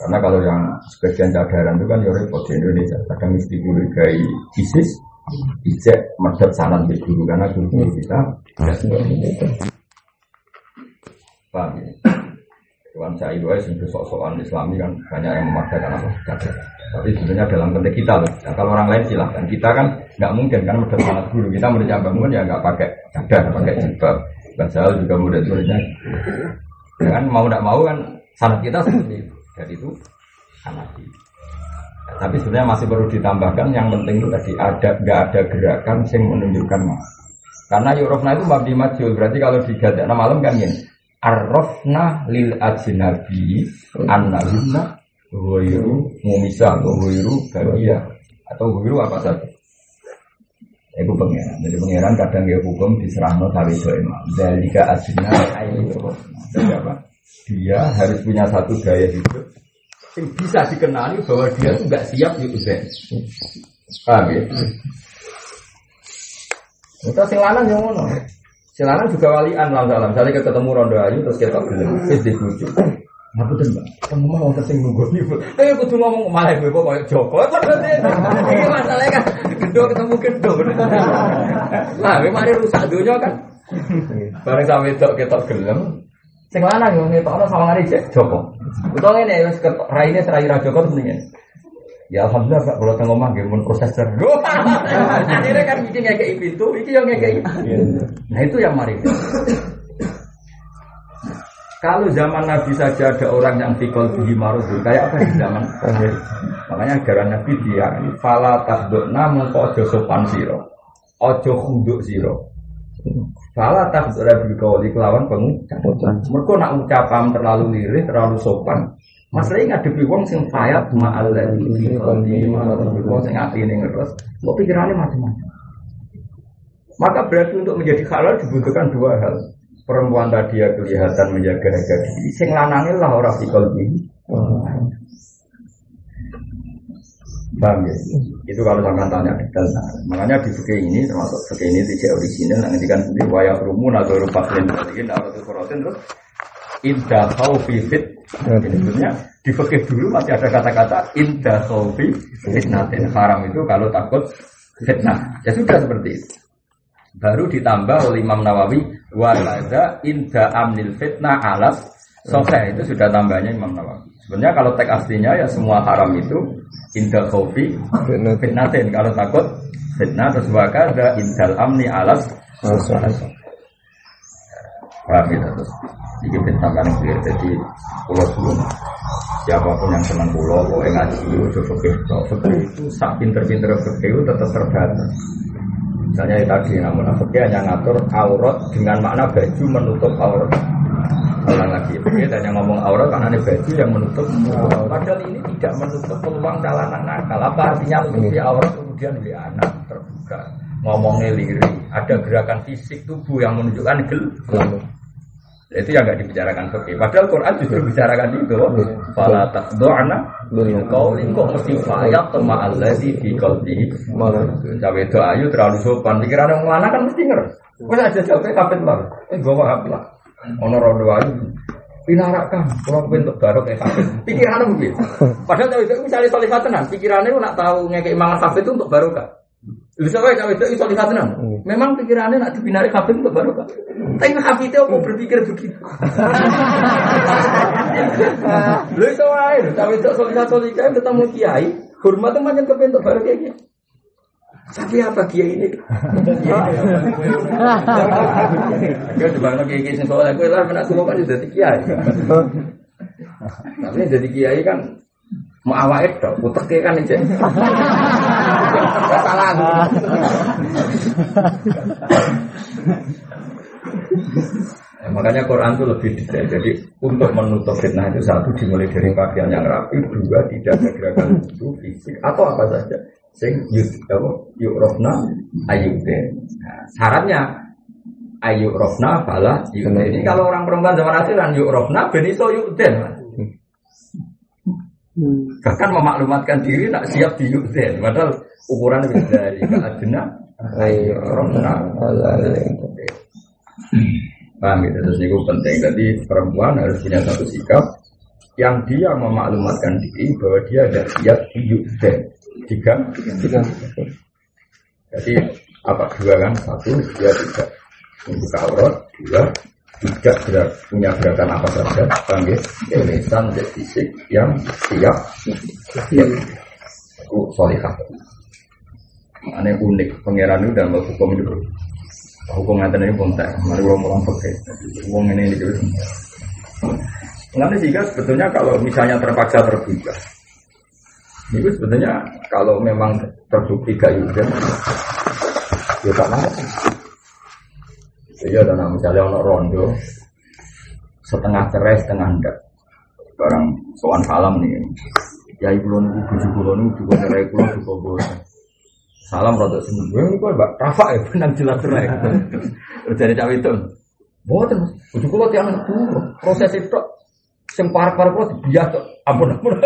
Karena kalau yang sebagian cadaran itu kan ya repot di Indonesia. Kadang mesti gay ISIS, ijek medot sanan di guru karena guru kita tidak seperti itu. Paham ya? Tuhan saya itu ya, sok-sokan Islami kan banyak yang memaksakan apa? Cadar. Tapi sebenarnya dalam konteks kita loh. Nah, kalau orang lain silahkan. Kita kan nggak mungkin kan menurut anak guru kita menurut bangun ya nggak pakai cadar, pakai jilbab. Bahasa juga murid-muridnya. Ya kan mau tidak mau kan sanat kita seperti itu. Jadi itu sanat Ya, tapi sebenarnya masih perlu ditambahkan yang penting itu tadi ada nggak ada gerakan yang menunjukkan mas. Karena yurofna itu mabdi majul berarti kalau digadakna malam kan ini arrofna lil ajnabi annahunna Huwiru mumisa atau huwiru bagia atau huwiru apa saja. Itu pengiran jadi pengiran kadang dia hukum diserahno sawi itu ke asina ayu jadi apa? Dia harus punya satu gaya hidup yang bisa dikenali bahwa dia tuh nggak siap di uzen paham ya? Itu sing lanang yang ngono sing lanang juga walian lah dalam misalnya ketemu rondo ayu terus kita gelem wis dibujuk Aku tuh mbak, kamu mau sing nunggu nih, eh tuh ngomong malah gue kok Joko, ini masalahnya kan, gendo ketemu gendo, lah, gue mari rusak dunia kan, bareng sampai itu kita gelem, sing lanang yo ngetokno sawangane Joko, utawa ngene wis raine serai ra Joko ngene. Ya alhamdulillah Pak kalau tengok omah nggih mun proses ter. Akhirnya kan bikin kayak pintu, iki yang kayak Nah itu yang mari. Kalau zaman Nabi saja ada orang yang tikol di marudul, kayak apa di zaman Makanya ajaran Nabi dia fala tasdukna mengko ojo sopan siro, ojo khunduk siro. Fala tasdukna bilkawali kelawan pengucap. Mereka nak ucapan terlalu lirih, terlalu sopan. Masalahnya ngadepi wong sing fayat ladzi fi qalbi wong sing atine ngeres, kok pikirannya macam-macam. Maka berarti untuk menjadi halal dibutuhkan dua hal. Perempuan tadi ya kelihatan menjaga harga diri. Sing lanangin lah orang di kalbi Bang ya? Itu kalau sampai tanya detail. Nah, Makanya di fikih ini termasuk fikih ini tidak original Nanti kan di waya rumun atau rupa klien Ini atau korotin terus Indah khawfi fit. Di fikih dulu masih ada kata-kata Indah khawfi fitnatin Haram itu kalau takut fitnah. Ya sudah seperti itu. Baru ditambah oleh Imam Nawawi walaza inda amnil fitnah alas. Sokhe itu sudah tambahnya Imam Nawawi. Sebenarnya kalau teks aslinya ya semua haram itu inda khofi fitnatin kalau takut fitnah terus wakada indal amni alas. Paham ya terus Ini kan clear Jadi pulau sebelum Siapa pun yang senang pulau Pokoknya ngaji Udah fakir itu Sak pinter-pinter fakir itu tetap terbatas Misalnya ya tadi namun munafik hanya ngatur aurat dengan makna baju menutup aurat. Ulang lagi, ya, dan yang ngomong aurat karena ini baju yang menutup. Padahal ini tidak menutup peluang calanan nakal. Apa artinya menutupi aurat kemudian beli anak terbuka. Ngomongnya liri, ada gerakan fisik tubuh yang menunjukkan gel. Itu yang nggak dibicarakan fikih. Padahal Quran justru bicarakan itu. Fala takdo'na bil qauli kok mesti fayat sama allazi fi qalbihi. Cawe itu ayu terlalu sopan. Pikiran yang mana kan mesti ngeres. Wes aja jawabnya kapit lah. Eh gua apa lah. Ono rondo ayu. Pinarakan, kalau bentuk baru kayak kafe. Pikirannya mungkin. Padahal kalau itu misalnya solihah tenan, pikirannya lu nak tahu ngekei mangan kafe itu untuk barokah. Bisa wae cawe itu lihat tenan. Memang pikirannya nak dibinari kafe untuk barokah. Tapi kafe itu mau berpikir begitu. Lu iso wae, cawe itu solihah solihah ketemu kiai, hormat teman yang kebentuk baru kayak gitu. Tapi apa kiai ini? Gue coba lagi kiai kiai soalnya gue lah menak semua kan jadi kiai. Tapi jadi kiai kan mau awal itu, utek kan aja. Salah. Ya, makanya Quran itu lebih detail. Jadi untuk menutup fitnah itu satu dimulai dari pakaian yang rapi, dua tidak ada gerakan itu fisik atau apa saja. Sing apa yuk rofna ayude. Nah, syaratnya ayuk rofna bala Ini kalau orang perempuan zaman akhir kan yuk rofna beniso yuk den. Bahkan memaklumatkan diri tak siap di yuk den. Padahal ukuran lebih dari rofna. Paham gitu, terus ini penting. Jadi perempuan harus punya satu sikap yang dia memaklumatkan diri bahwa dia ada siap di yuk den. Tiga, tiga. Jadi apa dua kan? Satu dia tidak membuka aurat, dua tidak berat, punya gerakan apa saja, panggil lisan dan fisik yang siap, siap. Itu solihah. Aneh unik, pangeran itu dalam hukum itu Hukum ngeten ini pun tak, mari wong orang pakai. Wong ini ini gitu. Nanti jika sebetulnya kalau misalnya terpaksa terbuka, itu sebetulnya kalau memang terbukti gak juga, ya tak apa. Iya, dan misalnya ono rondo, setengah cerai, setengah enggak. Barang soal salam nih, ya ibu lono, bujuk lono, juga cerai pulau, juga bosan. Salam rada sembuh. Ya niku Mbak Rafa ya benang jelas cerai. Jadi cawe itu. Boten, bujuk kula tiang proses itu sing par-par kula biasa ampun ampun.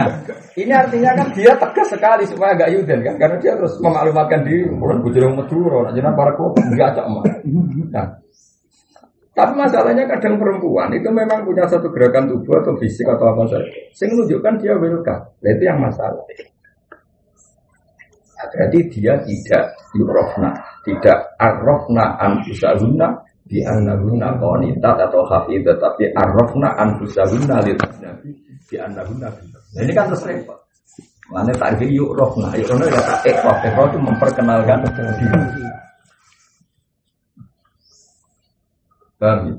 nah, ini artinya kan dia tegas sekali supaya agak yuden kan karena dia terus memaklumatkan diri bulan bujur Madura, nah jenengan para kula biasa mah. Nah, tapi masalahnya kadang perempuan itu memang punya satu gerakan tubuh atau fisik atau apa saja. Sing menunjukkan dia welcome. Nah, itu yang masalah. Nah, berarti dia tidak yurofna, tidak arrofna anfusahunna di annahunna qanitat atau hafidah tapi arrofna anfusahunna lil nabi di annahunna Nah ini kan terus repot. Mana tarif yuk rofna, yuk rofna kata ekor, ekor itu memperkenalkan. Paham ya?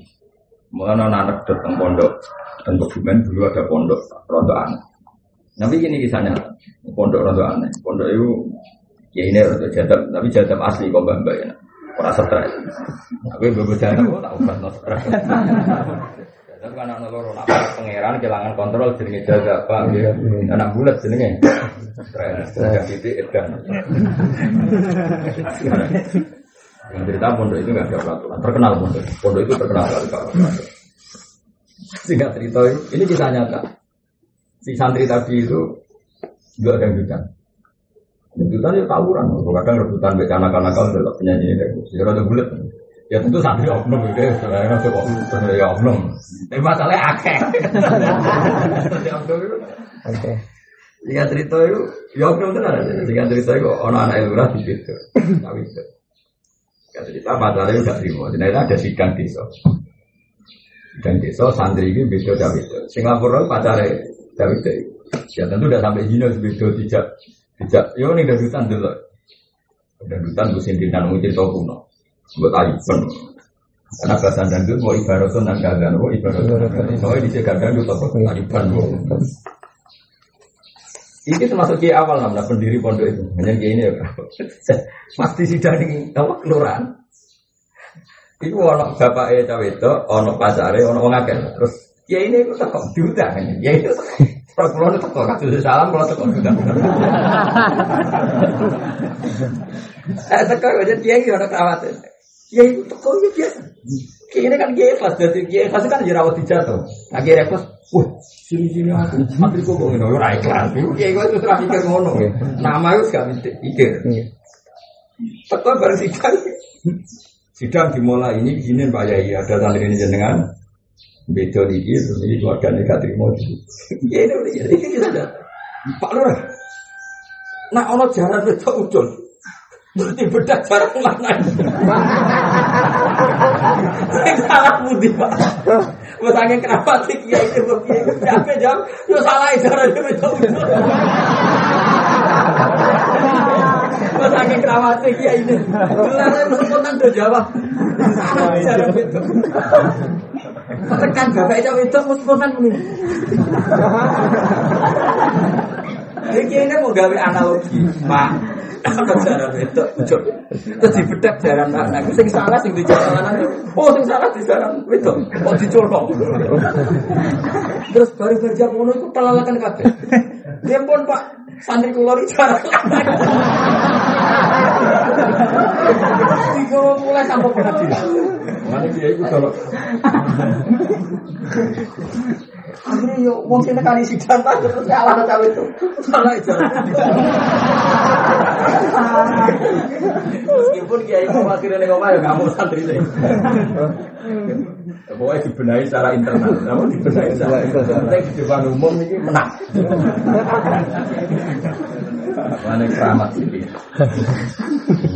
Mengenai anak datang pondok, dan dokumen dulu ada pondok, rontok anak. Tapi gini kisahnya, pondok rontok aneh, pondok itu ya ini rontok jadab, tapi jadab asli kok mbak mbak ya. Orang stres. Aku bawa jadab, kok tak ubah no stres. Jadab kan anak loro, nak pangeran kehilangan kontrol jenenge jadab, pak. Anak bulat jenenge. Stres, stres titik edan. Yang cerita pondok itu nggak ada peraturan, terkenal pondok. Pondok itu terkenal kali kalau Sehingga cerita ini kisah nyata. Si santri tadi itu juga ada yang hutan. Rebutan ya tawuran, kadang rebutan baca anak-anak kalau tetap penyanyi ini, ya rada bulat. Ya tentu santri oknum gitu, ya masuk kok ya oknum. Tapi masalahnya akeh. Oke. Jika cerita itu, ya oknum itu ada. Jika cerita itu, orang anak lurah di situ, tapi itu. Jika cerita pacarnya udah terima, ternyata ada sidang desa. Dan desa santri ini dari itu. Singapura pacarnya itu. Ya tentu udah sampai Jino beda tidak tidak. Yo nih dari hutan dulu. Dan hutan gue sendiri dan ngomong cerita kuno. Buat Aiban. Karena bahasa dan itu mau ibaratun dan gagan, mau ibaratun. Soalnya di gagan itu apa Aiban. Ini termasuk kiai awal namanya pendiri pondok itu. Hanya kiai ini ya. Pasti sudah di apa kelurahan. Iku ono bapak e cawe itu, ono pacare, ono wong akeh. Terus ya ini tak diundang. Ya itu kalau itu kok kasih salam kalau teko diundang. Eh teko aja dia iki ono kawat. Ya itu teko ya biasa. Kayaknya kan kiai kelas jadi kiai kelas kan jerawat dijatuh. Nah kiai kelas, wah sini sini aku, mati kok ngomongin orang kelas. Kiai gue itu terakhir pikir ngono ya. Nama itu gak mikir. Teko bareng sidang. Sidang dimulai ini izinin Pak Yai ada santri ini jenengan beda iki terus ini keluarga ini gak terima Ya ini udah jadi kita ada Pak Lurah. Nah ono jalan beda ucul. Berarti beda jarak mana? Saya salah budi Pak. Bertanya kenapa sih kiai itu kiai itu siapa jawab? Yo salah jarak beda ucul. Bertanya kenapa sih kiai ini? Gelarnya spontan tuh jawab. Jarak beda. Tekan bapak itu itu spontan ini. Jadi ini mau gawe analogi, Pak. Cara itu? Terus dibedak jaran anak. Sing salah sing di jaran anak. Oh, sing salah di jaran itu. Oh, dicolok. Terus baru kerja mono itu telalakan kabeh. Dia pun Pak santri keluar jaran Tiga mulai sampai pengadilan. Mana dia itu kalau Akhirnya yo wong sing nekani sidang ta terus salah cawe itu. Salah itu. Meskipun kiai itu akhirnya ning omah ya kamu santri deh. Pokoknya dibenahi secara internal, namun dibenahi secara internal. Penting di depan umum ini menang. Mana keramat sih?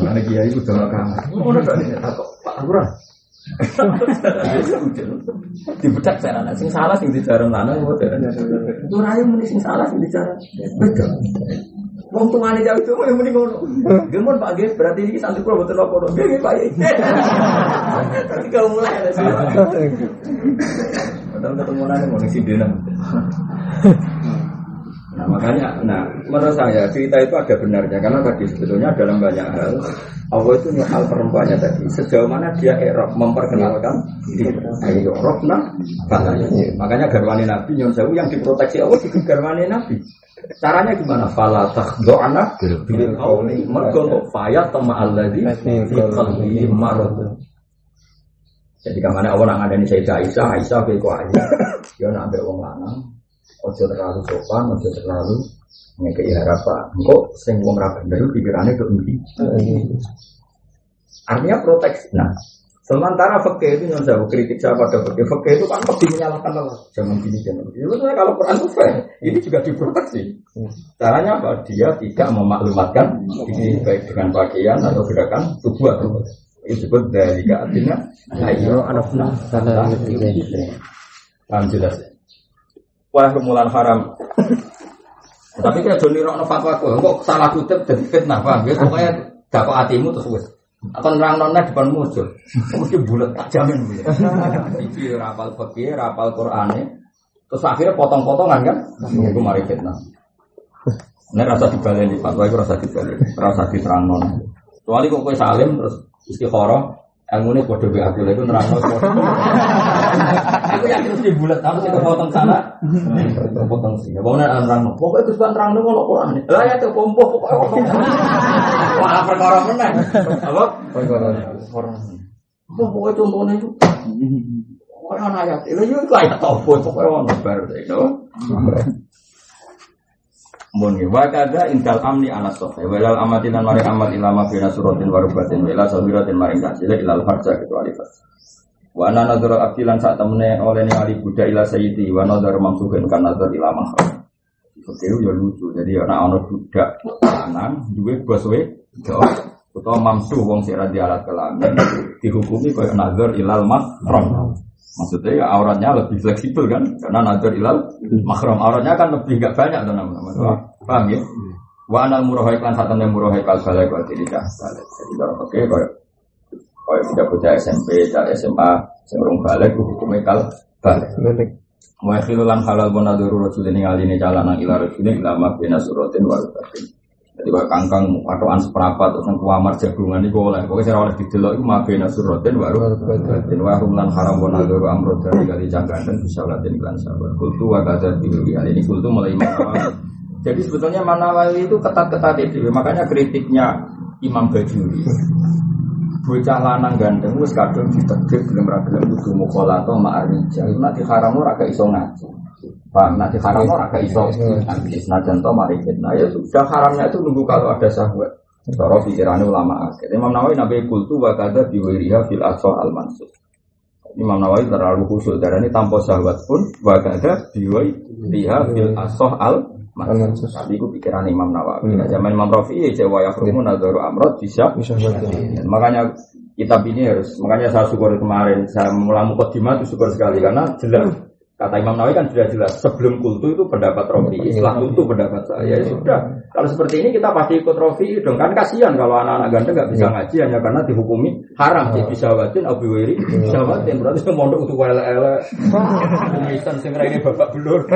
Mana kiai itu udah keramat. Mana gak nih? Pak Lurah. Dibedak cara anak sing salah sing dijarang lanang kok. Itu rayu muni sing salah sing dijarang. Betul. Wong tuane jauh itu yang mending ngono. Gemon Pak Ges berarti ini santri kula boten apa Nggih nggih Pak. Tapi kalau mulai ada sih. Padahal ketemu nang mau ngisi dina. Nah makanya, nah menurut saya cerita itu ada benarnya karena tadi sebetulnya dalam banyak hal Allah itu hal perempuannya tadi sejauh mana dia erok memperkenalkan diri. Ayo erok nah, katanya. Makanya garwani Nabi Nyon Sewu yang diproteksi Allah itu garwani Nabi. Caranya gimana? Fala takhdo'ana bil qawli faya tama alladzi fi marad. Jadi ke mana Allah nak ada saya Aisyah, Aisyah kowe kok aja. Ya nak ambek wong lanang, ojo terlalu sopan, ojo terlalu ngekei harapan. Kok sing wong ra bener pikirane ke endi? Artinya proteksi. Nah, sementara fakih itu yang saya kritik saya pada fakih. Fakih itu kan lebih menyalahkan Allah. Jangan gini, jangan gini. Itu kalau Quran itu fair. Ini juga diproteksi. Caranya apa? Dia tidak memaklumatkan ini baik dengan pakaian atau gerakan tubuh atau itu disebut dari artinya ayo anak karena paham jelas wah rumulan haram. Tapi kayak Joni Rokno fatwa kok kok salah kutip jadi fitnah paham ya pokoknya dapat hatimu terus wes akan nerang nona depan muncul mesti bulat tak jamin iki rapal fakir rapal Qur'ane. Terus akhirnya potong-potongan kan? Itu mari fitnah. Ini rasa dibaleni fatwa itu rasa dibaleni rasa diterang nona kecuali kok kue salim terus istikharah ilmu ini kode aku itu nerang aku yakin mesti bulat aku sih kepotong sana kepotong sih bangunan nerang pokoknya itu bukan nerang kalau Quran lah ya tuh kompo pokoknya malah perkara mana apa? Perkara pokoknya contohnya itu? Orang ayat? Itu itu ayat topon pokoknya orang bar itu. Mun wa kada intal amni ala sofa walal amatin mari amat ilama fina suratin warubatin wala sabiratin maring kasile ilal harja kecuali fas. Wa ana nadhara akilan saat temene oleh ningali budak ila sayyidi wa nadhar mamsuhin kan nadhar ila mahram. Oke ya lucu. Jadi ana ana budak lanang duwe bos we utawa mamsu wong sing ra alat kelamin dihukumi kaya nadhar ilal mahram. Maksudnya ya auratnya lebih fleksibel kan, karena nazar ilal makrom auratnya kan lebih gak banyak tuh nama-nama. Paham ya? Wa anal murahai kan saat temen murahai kal balik wa tidak. Jadi kalau oke kalau kalau tidak punya SMP, tidak SMA, sebelum balik hukumnya kal balik. Wa khilulan halal bonaduru rasulin ngalini jalanan ila rasulin ilama bina suratin wa jadi kalau kangkang patokan seperempat terus yang kuamar jagungan itu boleh. Pokoknya saya oleh didelok itu mabena surotin baru. Dan wahum lan haram wa amrod dari kali jangkaan dan bisa latin iklan sabar. Kultu wa kata hal ini kultu mulai mana Jadi sebetulnya Manawali itu ketat-ketat itu. Makanya kritiknya Imam Bajuri. Bocah lanang ganteng wis kadung ditegek gelem ra gelem kudu mukhalata ma'arija. Itu nanti haram ora gak iso ngaji. Pak, nanti haram orang gak iso nanti senajan to mari fitnah ya sudah haramnya itu nunggu kalau ada syahwat. Cara pikirannya ulama akhir. Imam Nawawi nabi kultu wa kada biwiriha fil asal al mansur. Imam Nawawi terlalu khusyuk darah ini tanpa syahwat pun wa kada biwiriha fil asal al mansur. Tapi itu pikiran Imam Nawawi. Nah, zaman Imam Rafi ya jawa ya rumun nadaru amrod bisa. Makanya kitab ini harus makanya saya syukur kemarin saya mulai mukadimah itu syukur sekali karena jelas Kata Imam Nawawi kan sudah jelas sebelum kultu itu pendapat Rofi, setelah kultu pendapat saya. Ya sudah. Kalau seperti ini kita pasti ikut Rofi dong. Kan kasihan kalau anak-anak ganteng nggak bisa ngaji hanya karena dihukumi haram. Jadi bisa watin, abu wiri, bisa watin. Berarti mondok untuk wala ele. Misan sing ini bapak belur.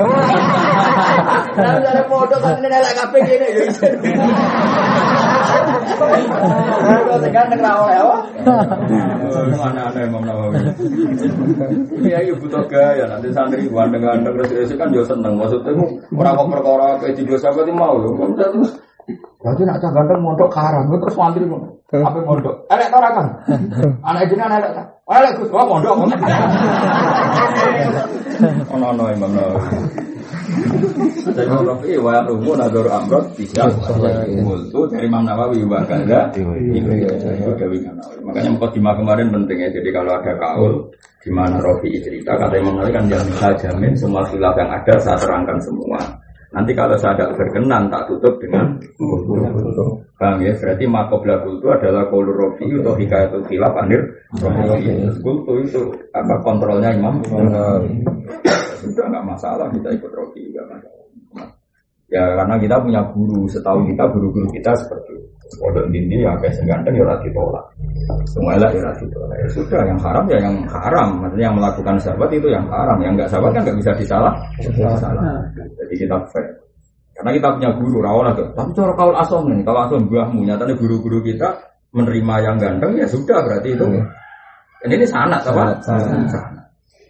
Nah, ada mondok kan ini kafe gini. Kalau tekan tengah oleh Nawawi? Iya, iya butuh gaya. Nanti santri gandeng-gandeng terus kan juga seneng. Maksudnya orang kok perkara kayak di dosa berarti mau ya terus. Berarti nak cah ganteng mondok haram terus santri apa mondok? Elek tau kan anak jenengan elek tak elek gus gua mondok ono ono imam nawawi. Imam Rafi wa rumu nador amrot bisa multu dari Imam Nawawi wa kada makanya mukadimah kemarin penting ya. Jadi kalau ada kaul di mana Rafi cerita? Kata Imam Nawawi kan jangan jamin semua khilaf yang ada saya terangkan semua Nanti kalau saya tidak berkenan tak tutup dengan Bang ya, berarti makobla kultu adalah kolur rofi atau hikayatul khilaf anir kultu itu apa kontrolnya imam? Sudah nggak masalah kita ikut rofi nggak masalah. Ya karena kita punya guru, setahu kita guru-guru kita seperti itu. Pondok dindi ya kayak seganteng ya rati tolak. Semuanya ya rati tolak. Ya sudah, yang haram ya yang haram. Maksudnya yang melakukan sahabat itu yang haram. Yang nggak sahabat kan nggak bisa disalah. Salah. Jadi kita fair. Karena kita punya guru rawon tuh. Tapi cara kau asom nih, kalau asom buahmu nyatanya guru-guru kita menerima yang ganteng ya sudah berarti itu. Dan ini sanat apa? Sanat.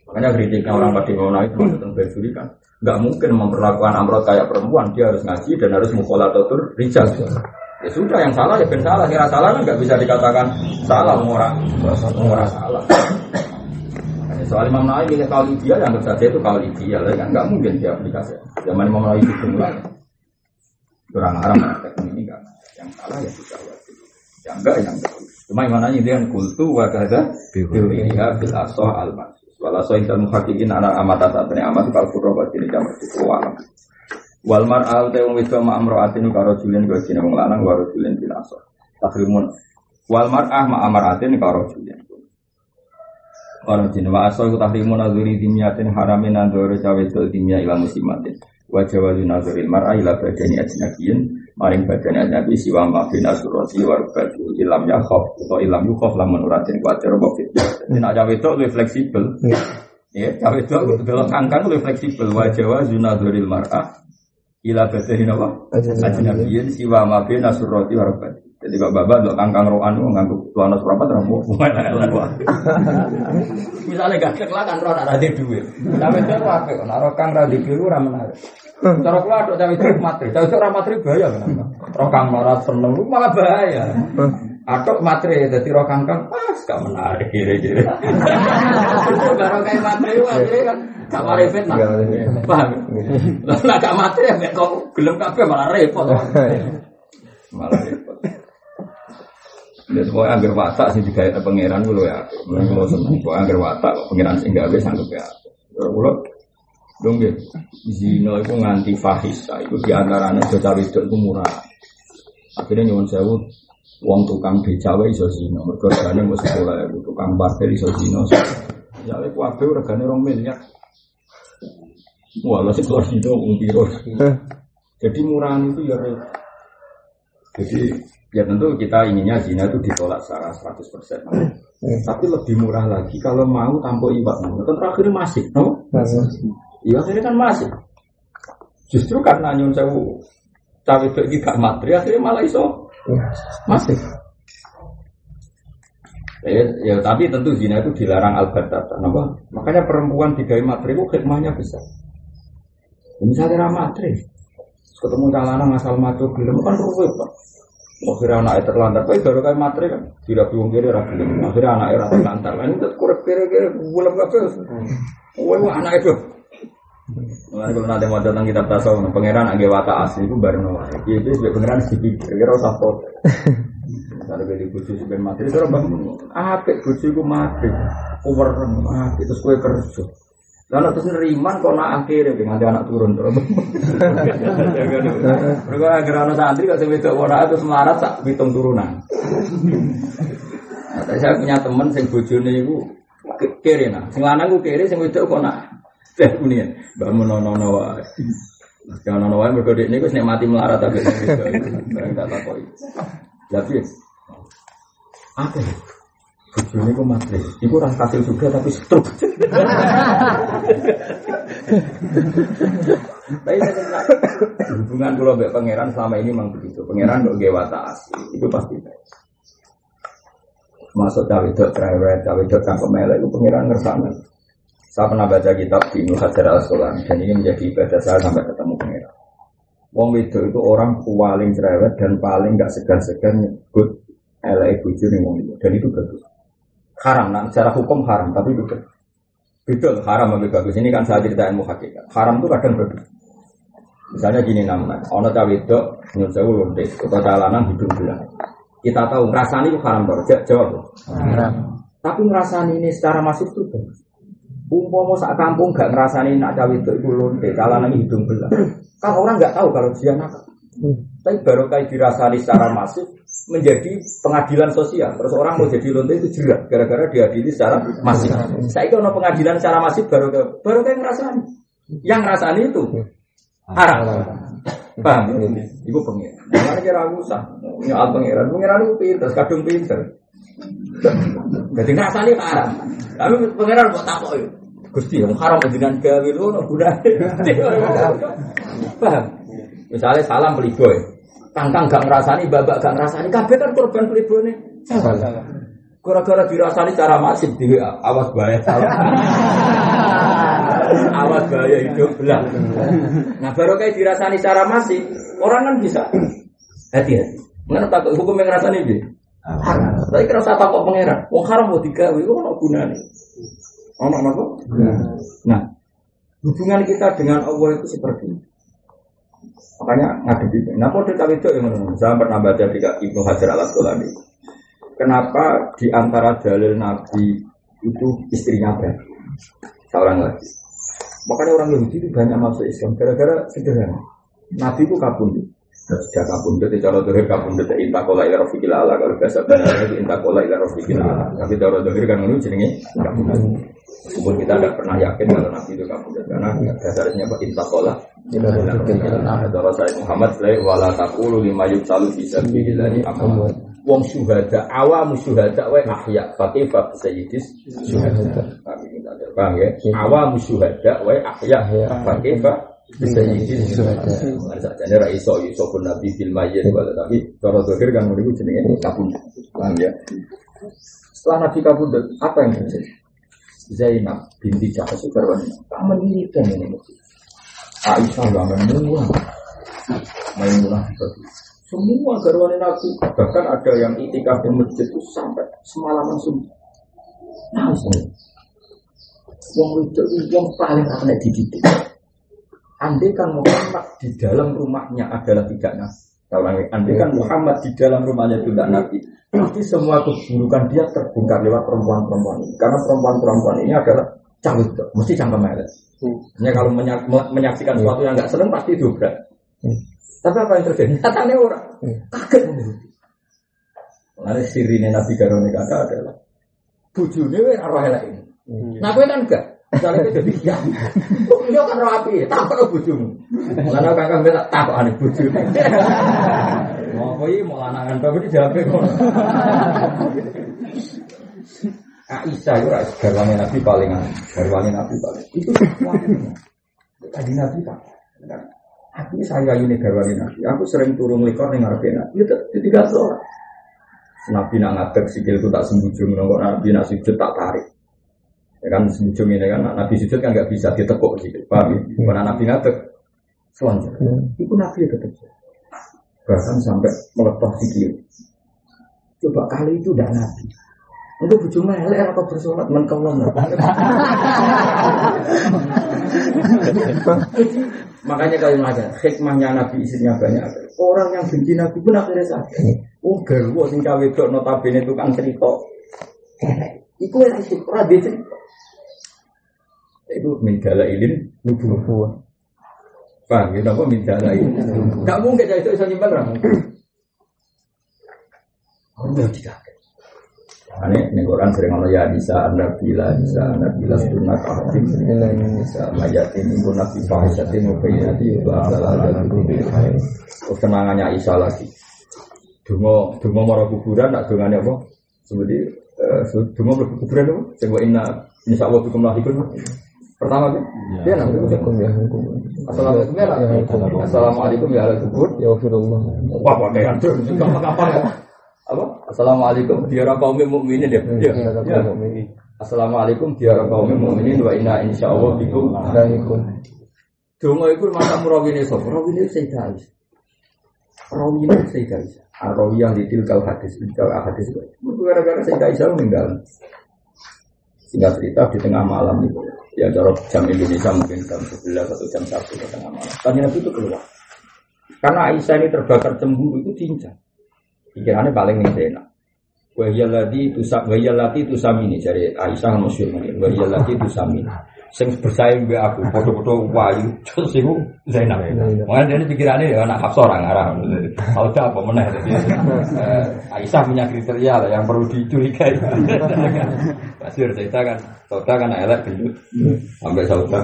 Makanya kritiknya orang Madinah itu tentang Bajuri kan nggak mungkin memperlakukan Amrod kayak perempuan, dia harus ngaji dan harus mukolatur rijal. Ya sudah yang salah ya ben salah, kira salah kan nggak bisa dikatakan salah orang orang salah. Soal Imam Nawawi pilih kali dia yang saja itu kali dia, kan nggak mungkin dia aplikasi. Zaman Imam Nawawi itu mulai kurang haram ini enggak. Yang salah ya tidak wajib. Yang enggak yang enggak. Cuma Imam Nawawi dia kultu wa kada biwiriha bil asoh al mas. Wala soin dan muhakikin anak amat saat ini amat kal furro bagi ini itu walam. Wal mar al te wong wiswa ma amroatin karo julen gue sini wong lanang karo julen bil asoh. Takrimun. Wal mar ah ma amaratin karo julen. Karo jin wa asoh ku takrimun azuri dimiatin haramin andoro cawe itu dimia ila musimatin. Wajah wali nazaril mar'a ila badani ajnabiyin maring badani ajnabi siwa mafin asurati warubati ilam yakhaf atau ilam yukhaf lamun uratin kuatir fitnah jadi nak cawe itu lebih fleksibel ya cawe itu kangkang lebih fleksibel wajah wali nazaril mar'a ila badani apa ajnabiyin siwa mafin asurati warubati jadi kok bapak untuk kangkang rohan itu nganggu tuan nos berapa terus mau Misalnya gak cek lah. Kan roh ada di duit. Tapi itu apa? Naruh kang radi biru ramen Cara kula ada cawe itu matri, cawe itu matri bahaya kenapa? Roh kang marah seneng malah bahaya. Atok matri jadi roh kang kang pas gak menarik kiri-kiri. Baru kayak matri matri kan gak mari fitnah. Paham? Lah gak matri ya kok gelem kabeh malah repot. Malah repot. Ya semua agar watak sih juga pangeran dulu ya. Kalau seneng, semua agar watak pangeran sih nggak bisa sanggup ya. Kalau dong ya, zino itu nganti fahis, itu di antaranya jodoh itu itu murah. Akhirnya nyuwun sewu, uang tukang becawe iso zino, mergane mau sekolah ya, tukang parkir iso zino. Ya, itu apa regane rong miliar. Wah, sih keluar zino umpiro. Jadi murahan itu ya jadi ya tentu kita inginnya zina itu ditolak secara 100%. Tapi lebih murah lagi kalau mau tanpa iwak. Kan terakhir masih, no? Iya akhirnya kan masih. Justru karena nyun sewu cawe itu gak materi akhirnya malah iso masih. Ya, ya, tapi tentu zina itu dilarang albatata. Kenapa? Makanya perempuan digawe materi itu hikmahnya besar. Misalnya materi, ketemu calon asal matu gelem kan ruwet pak. Akhirnya anaknya terlantar, tapi baru kayak materi kan tidak bingung kiri rapi. Akhirnya anaknya terlantar, ini tetap kurang kiri kiri bulan kafe. Wah anak itu. Mulai kalau nanti mau datang kitab tasawuf, pangeran agak wata asli itu baru nol. Itu sebagai pangeran sih kira usah pot. Kalau beli bucu sebagai materi, terus bang, apa bucu itu materi, over materi, terus kue kerja. Lalu terus neriman kok nak akhirnya dengan anak turun terus. Mereka agar anak santri kalau saya itu orang itu semarat tak hitung turunan. Nah, saya punya teman sing bojone iku kiri nah, sing lanang ku kiri, sing wedok kok nak teh ini, mbak menono wae. Jangan nono wae mergo ini nek mati melarat tapi barang tak apa? Bojone ku matre. Iku ora kasil juga tapi. Tapi hubungan pulau mbek pangeran selama ini memang begitu. Pangeran kok nggih itu pasti. Masuk cawe dok cerewet, cawe dok kangkem melek itu pangeran. Saya pernah baca kitab di Ibnu Hajar al dan ini menjadi ibadah saya sampai ketemu pangeran. Wong itu itu orang paling cerewet dan paling gak segan-segan nyebut elek bujur nih wong itu dan itu bagus. Haram nah secara hukum haram tapi betul betul haram lebih bagus. Ini kan saya cerita ilmu hakikat haram itu kadang bagus. Misalnya gini namanya ono cawe itu nyuruh saya atau jalanan hidung belah. Kita tahu ngerasani itu haram baru jawab haram. Tapi ngerasani ini secara masif itu bagus Umpama sak kampung gak ngerasani nak cawe itu itu lonte jalanan hidung belah kan orang nggak tahu kalau dia nakal tapi baru kayak dirasani secara masif menjadi pengadilan sosial. Terus orang mau jadi lonte itu jelas gara-gara diadili secara masif. Saya kalau pengadilan secara masif baru baru kayak ngerasani. Yang ngerasani itu haram. Paham? Iku pengiran. Nah, kira usah. Nyoal pengiran. Pengiran itu pinter, kadung pinter. Jadi ngrasani haram. Tapi pengiran takok yo. Gusti, yang haram dengan gawe lu ono gunane. Paham? Misalnya salam playboy. Kangkang gak ngerasani, babak gak ngerasani, kabeh kan korban playboy Salah. Gara-gara dirasani cara masif di awas bahaya salah. awas bahaya hidup belah. Nah baru kayak dirasani cara masif, orang kan bisa hati-hati. Mengenai takut hukum yang ngerasani dia. Tapi kira usah takut pangeran. Wong haram mau digawe, ono gunane. Ono apa? Nah, hubungan kita dengan Allah itu seperti ini. Makanya ngadepi. Nah, kode cawe itu yang saya pernah baca di Ibnu Hajar al Asqalani. Kenapa di antara dalil Nabi itu istrinya berarti seorang lagi. Makanya orang Yahudi itu banyak masuk Islam gara-gara sederhana. Nabi itu kabundut. Sudah kabundut, di cara dohir kabundut intakola ila rofiqil ala. Kalau biasa benar itu intakola ila rofiqil ala. Tapi cara dohir kan ini jenenge kabundut. Meskipun kita tidak pernah yakin kalau Nabi itu kabundut karena dasarnya apa? Intakola. Kalau saya Muhammad saya wala takulu lima yuk salu bisa bihilahi amal wong syuhada awam syuhada wa ahya fakifa sayyidis syuhada. Kami minta paham ya. Awam syuhada wa ahya fakifa sayyidis syuhada. Sajane ra iso iso pun nabi fil mayyit wala tapi cara dohir kan niku jenenge kabun paham ya? Setelah nabi kabun apa yang terjadi Zainab binti Jahas Sukarwan tak mendirikan ini Aisyah bangun Maimunah Maimunah semua garwane Nabi, bahkan ada yang itikaf di masjid itu sampai semalaman sunyi. Nah, Wong itu yang paling akan dididik. Andai kan Muhammad di dalam rumahnya adalah tidak nabi. Kalau andai kan Muhammad di dalam rumahnya tidak nabi, pasti semua keburukan dia terbongkar lewat perempuan-perempuan ini. Karena perempuan-perempuan ini adalah cawit, mesti cangkem melet. Hanya kalau menyaksikan sesuatu yang nggak seneng pasti dobrak. Tapi apa yang terjadi? Katanya orang hmm. kaget menuruti. Lalu sirine Nabi Garone kata adalah bujune wis arwah elek. Hmm. Nah kowe kan enggak. Misalnya jadi ya, dia kan rapi, tak bujumu. Lalu kakak minta tak aneh buju. Mau koi mau lanangan tapi di jawab kok. Aisyah itu ras garwane Nabi paling garwane Nabi paling itu tadi Nabi pak. Aku saya ini garwani nabi. Aku sering turun lekor nih ngarepe nabi. Itu tidak sholat. Nabi nak ngadeg sikil itu tak sembujung. Nongko nabi nak sujud tak tarik. Ya kan sembujung ini kan nabi sujud kan nggak bisa ditekuk sikil. Paham ya? Karena nabi ngadeg selanjutnya. Hmm. Itu nabi ya tetap. Bahkan sampai melepas sikil. Coba kali itu udah nabi. Untuk bujuk melek apa bersolat mengkawam. Makanya kalau ada hikmahnya Nabi istrinya banyak. Orang yang benci Nabi pun akhirnya sakit. Oh garwo sing cawe dok notabene tukang cerita. Iku yang itu ora dia cerita. Itu minjala ilin nubuwah. Paham ya? Apa minjala ilin? Gak mungkin jadi itu bisa nyimpan orang. Oh, tidak. Ane nih Quran sering ngomong ya bisa anda bila bisa anda bila sunat ahdim bisa mayatin ibu nabi fahisatin mubayyati itu adalah ada Terus kenangannya Isa lagi. Dungo dungo mara kuburan nak dungane apa? Seperti dungo mara kuburan apa? Coba inna insya Allah bikum lahikun. Pertama kan? Ya, nanti ya. Assalamualaikum ya. Assalamualaikum ya kubur. Ya Allah. Wah, pakai antur. Kapan-kapan ya apa? Assalamualaikum diara kaum mukminin ya. Ya. ya. Assalamualaikum diara kaum mukminin wa inna insyaallah bikum lahiqun. Donga iku mata murawine sapa? Rawine Sayyidah Aisyah. Rawine Sayyidah Aisyah. Arawi yang ditil kal hadis, kal hadis. Gara-gara Sayyidah Aisyah meninggal. Singkat cerita di tengah malam itu, ya cara jam Indonesia mungkin jam 11 atau jam 1 ke tengah malam. Tadi Nabi itu keluar. Karena Aisyah ini terbakar cemburu itu cincang. Pikirannya paling nih enak. Wahiyalati tusam wahiyalati tusamini dari Aisyah masyhur mungkin. Wahiyalati tusamini. Sing bersaing be aku foto-foto wayu terus iku Zainab. Makanya dia pikirannya ya anak Hafsah orang arah. Tahu apa meneh eh, Aisyah punya kriteria lah yang perlu dicurigai. Pasti cerita kan, Sauda kan elek gendut sampai Sauda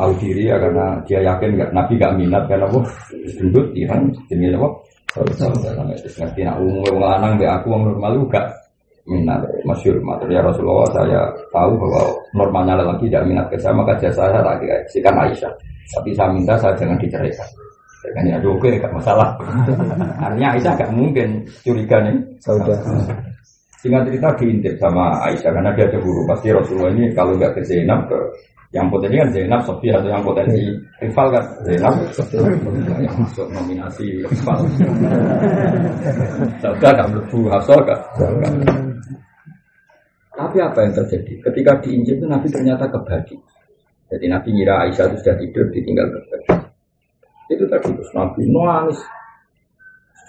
tahu diri ya karena dia yakin nggak Nabi nggak minat karena apa gendut Iran jenis apa ngerti nak wong lanang be aku wong normal juga minat masyur matur ya Rasulullah saya tahu bahwa normalnya lelaki tidak minat ke saya maka jasa saya tak dikasihkan Aisyah. Tapi saya minta saya jangan diceraikan. Kan ya oke gak masalah. Artinya Aisyah gak mungkin curiga nih. Saudara. Singkat cerita diintip sama Aisyah karena dia cemburu pasti Rasulullah ini kalau nggak ke Zainab ke yang potensi kan Zainab Sofia atau yang potensi rival kan Zainab. Yang masuk nominasi rival. Sauda gak melebu Hafsah gak tapi apa yang terjadi? Ketika diinjil itu Nabi ternyata kebagi. Jadi Nabi ngira Aisyah itu sudah tidur ditinggal kebagi itu tadi terus Nabi nangis.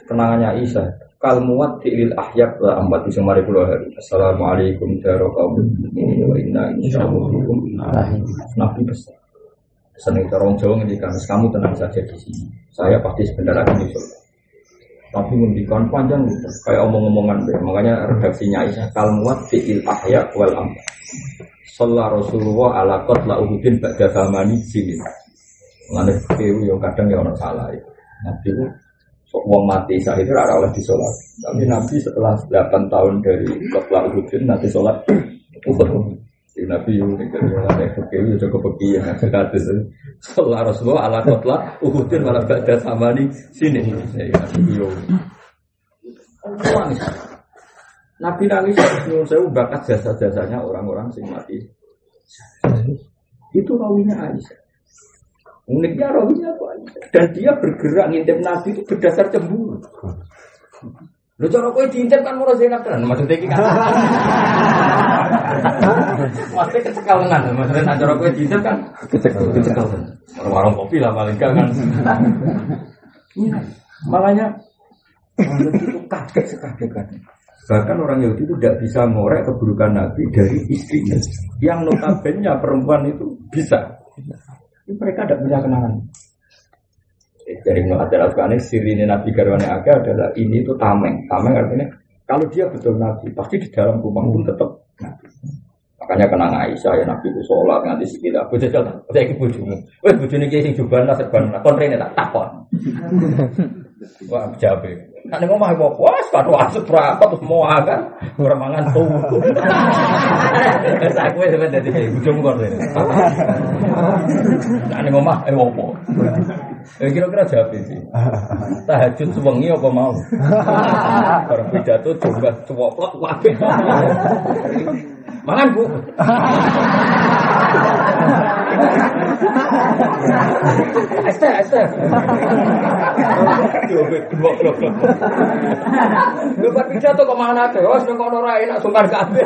Kenangannya Aisyah. Kal muat lil ahyak wa ambat di semari pulau hari. Assalamualaikum warahmatullahi wabarakatuh wa nabi besar. Seneng orang Jawa ngendikan kamu tenang saja di sini. Saya pasti sebentar lagi nyusul tapi ngendikan panjang kayak omong-omongan deh makanya redaksinya Aisyah kal muat lil ahyak wal ambat Sallallahu Rasulullah ala qatla Uhudin ba'da zamani sini. Mengenai yang kadang ya orang salah ya. Nabi itu Wong mati saat itu ada oleh di sholat. Tapi Nabi setelah 8 tahun dari Kotla Uhudin nanti sholat Uhud. Di Nabi itu ada fakir itu cukup pergi ya kata Sholat Rasulullah ala Kotla Uhudin malah ada sama di sini. Nabi nangis. Nabi nangis saya bakat jasa-jasanya orang-orang sing mati. Itu rawinya Aisyah. Uniknya rawinya apa? Dan dia bergerak ngintip Nabi itu berdasar cemburu. Lu cara kowe diintip kan murah Zainab kan maksudnya iki kan. Maksudnya kecekalengan, maksudnya nak cara kowe diintip kan kecekalengan. Warung kopi lah paling kan. Makanya itu kaget sekali kan. Bahkan orang Yahudi itu tidak bisa ngorek keburukan Nabi dari istrinya. Yang notabene perempuan itu bisa. Mereka tidak punya kenangan. Dari Ibnu Hajar Asqalani sirine Nabi Garwane Aga adalah ini itu tameng. Tameng artinya kalau dia betul Nabi, pasti di dalam rumah pun tetap Nabi. Makanya kenang Aisyah ya Nabi itu sholat nganti sekitar. Bojo jal, saya iki bojomu. Wes bojone ki sing juban lah serban. Kon rene tak takon. Wah, jabe. Nek ning omah kok wah sepatu asuk berapa terus mau akan ora tuh. Saya kowe sampe dadi bojomu kok rene. Nek ning omah. Eh kira-kira jawab sih. Tahajud sewengi apa mau? Barang pidato coba cuwok kabeh. Mangan bu. Este, este. Lepas pidato kok mana ada? Wes nang kono ra enak sungkan kabeh.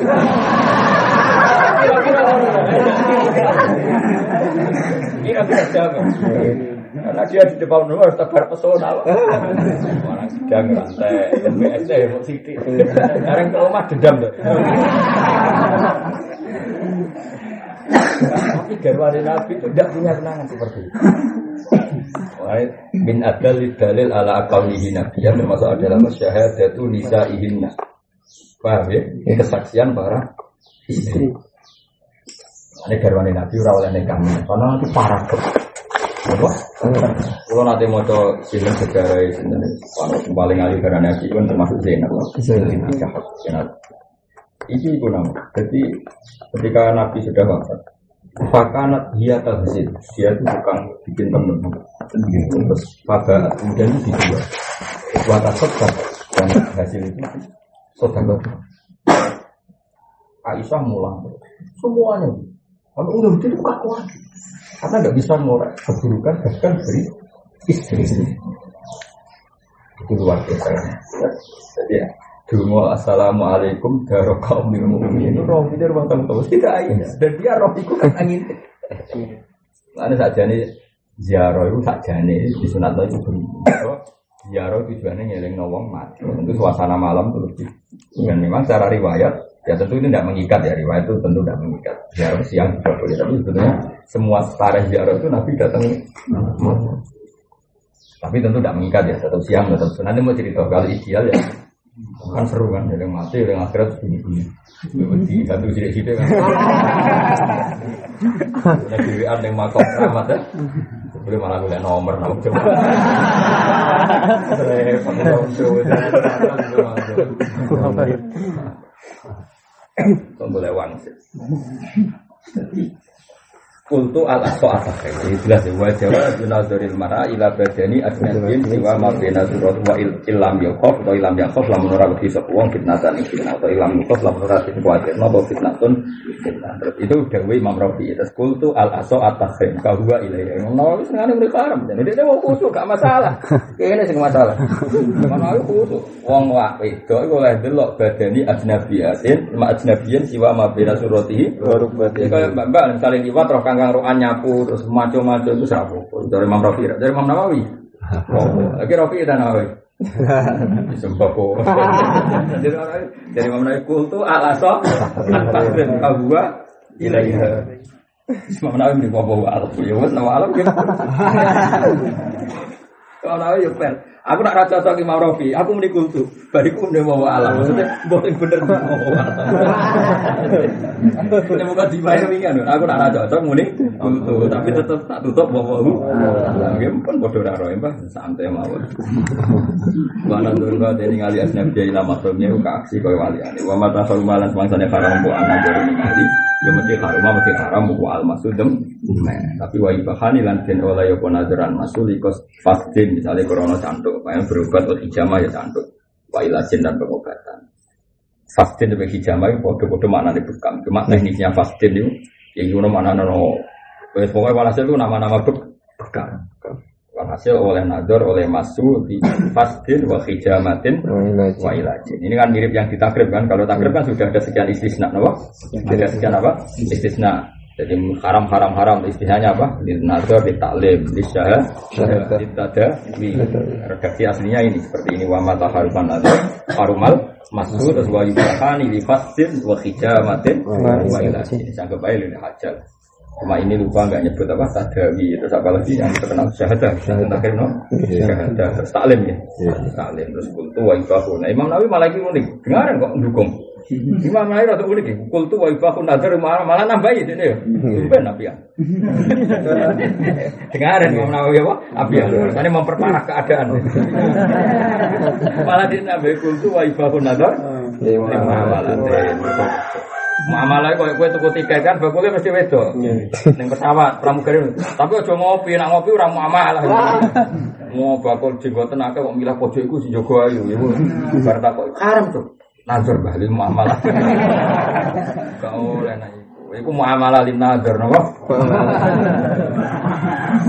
Kira-kira Kira-kira jawab. Karena dia di depan rumah harus tebar pesona. Orang sedang rantai, BSC mau sidik. Sekarang ke rumah dendam. Tapi garwane Nabi itu tidak punya kenangan seperti itu. Min adal dalil ala akaulihi Nabi yang termasuk adalah masyahadatu nisaihinna. Paham ya? Ini kesaksian para istri. Ini garwane Nabi ora oleh kami. Karena nanti parah apa? Kalau nanti mau coba film sejarah ini, kalau paling ahli karena nabi kan termasuk Zainab. Zainab. Ini pun nama. Jadi ketika Nabi sudah wafat, Fakanat dia terhasil, dia itu bukan bikin temen. Terus pada kemudian itu dijual. Buat sodak dan hasil itu sodak. Aisyah mulang semuanya. Kalau udah begitu kaku lagi. Karena nggak bisa ngorek keburukan bahkan dari istri itu luar biasa. Jadi ya, Dungo assalamualaikum daro kaum mukminin itu roh itu rumah tamu tamu tidak aja dan dia roh itu kan angin. Ada saja nih ziarah itu saja nih di sunat itu ziarah tujuannya nyeling nawang mati. Tentu suasana malam lebih. Dan memang secara riwayat ya tentu ini tidak mengikat ya riwayat itu tentu tidak mengikat. Ziarah siang juga boleh tapi sebetulnya semua setara ziarah itu Nabi datang Tapi tentu tidak mengikat ya, tetap siang, tetap nanti mau cerita kalau ideal ya Kan seru kan, yang mati, yang akhirat bunyi-bunyi. Di satu sidik-sidik kan. Ada dirian yang makom keramat ya. Boleh malah gue nomor nomor coba. Repot dong, Kok boleh wangsit. Kultu al aswa asakhir Jadi jelas ya Wajah junazuril mara ila badani asnadin Siwa ma bina surat wa ilam yakof Atau ilam yakof lamun ora wedi sapa wong fitnatan fitnah. Atau ilam yakof lamun ora kuatir Atau fitnatun fitnah Terus itu dawe Imam Rafi. Terus kultu al aswa asakhir Kahua ilaiya Nawawi sengaja mereka haram Jadi dia mau kusuk gak masalah. Ini sih masalah. Nawawi kusuk Wong wa itu oleh delok badani ajnabiyatin Ma ajnabiyin siwa ma bina suratihi. Kayak mbak-mbak saling liwat roh rohan nyapu terus maco-maco itu siapa? Dari Imam Rafi, dari Imam Nawawi. Lagi Rafi dan Nawawi. Sembako. Dari Imam Nawawi kultu alaso al-tasrim kahwa ilaiha. Imam Nawawi di bawah alam. Ya wes nama alam gitu. Kalau Nawawi ya. Aku nak raja cocok Imam Rafi, aku muni kultu. Bariku muni bawa alam. Maksudnya boleh bener bawa alam. Ini bukan dibayar wingan. Aku nak raja cocok muni kultu, tapi tetap tak tutup bawa alam. Mungkin pun bodoh raro ya, santai mawon. Mana turun kau dari ngali asnaf jadi lama filmnya ke aksi kau wali ani. Wa mata malan semangsane haram bu anak dari ngali. Ya mesti haram, mesti haram bu al masudem. Tapi wa ibahani lan den oleh yo nazaran masulikos fastin misalnya korona cantuk yang berobat atau hijamah ya cantuk. Wailajin dan pengobatan. Fastin dan hijamah itu bodoh-bodoh makna ini bekam. Cuma teknisnya fastin itu, yang itu mana no. Pokoknya walhasil itu nama-nama bekam. Walhasil oleh nador, oleh masu, di fastin, wa hijamatin, wa ilajin. Ini kan mirip yang ditakrib kan. Kalau takrib kan sudah ada sekian istisna, apa? Ada sekian apa? Istisna. Jadi haram haram haram istilahnya apa? Di nazar, di taklim, di syahad, di tada, di redaksi aslinya ini seperti ini wa mata haruman nazar, harumal masuk terus wa yubahani di fastin wa hijamatin wa ilahi. Sanggup hajal. Cuma ini lupa nggak nyebut apa? Tadawi terus apa lagi yang terkenal? Syahadah. Syahadah. Kan no syahadah. Terus taklim ya? Taklim. Terus kultu wa ibahu nah Imam Nawawi malah lagi unik. Dengaran kok mendukung Imam Nawawi rada unik kultu wa ibahu nazar malah malah nambahi ini ya. Ben api ya dengaran Imam Nawawi apa? Api ya ini memperparah keadaan. Malah dia nambahi kultu wa ibahu nazar malah Muamalah kok kowe tuku tiket kan bakule mesti wedo. Ning pesawat pramugari. Tapi aja ngopi, nak ngopi ora muamalah. Mau bakul jenggoten akeh kok milah pojok iku sing jaga ayu. Ya bar takok haram tuh. Nazar bali muamalah. Kau oleh nek iku. Muamalah lin nazar napa?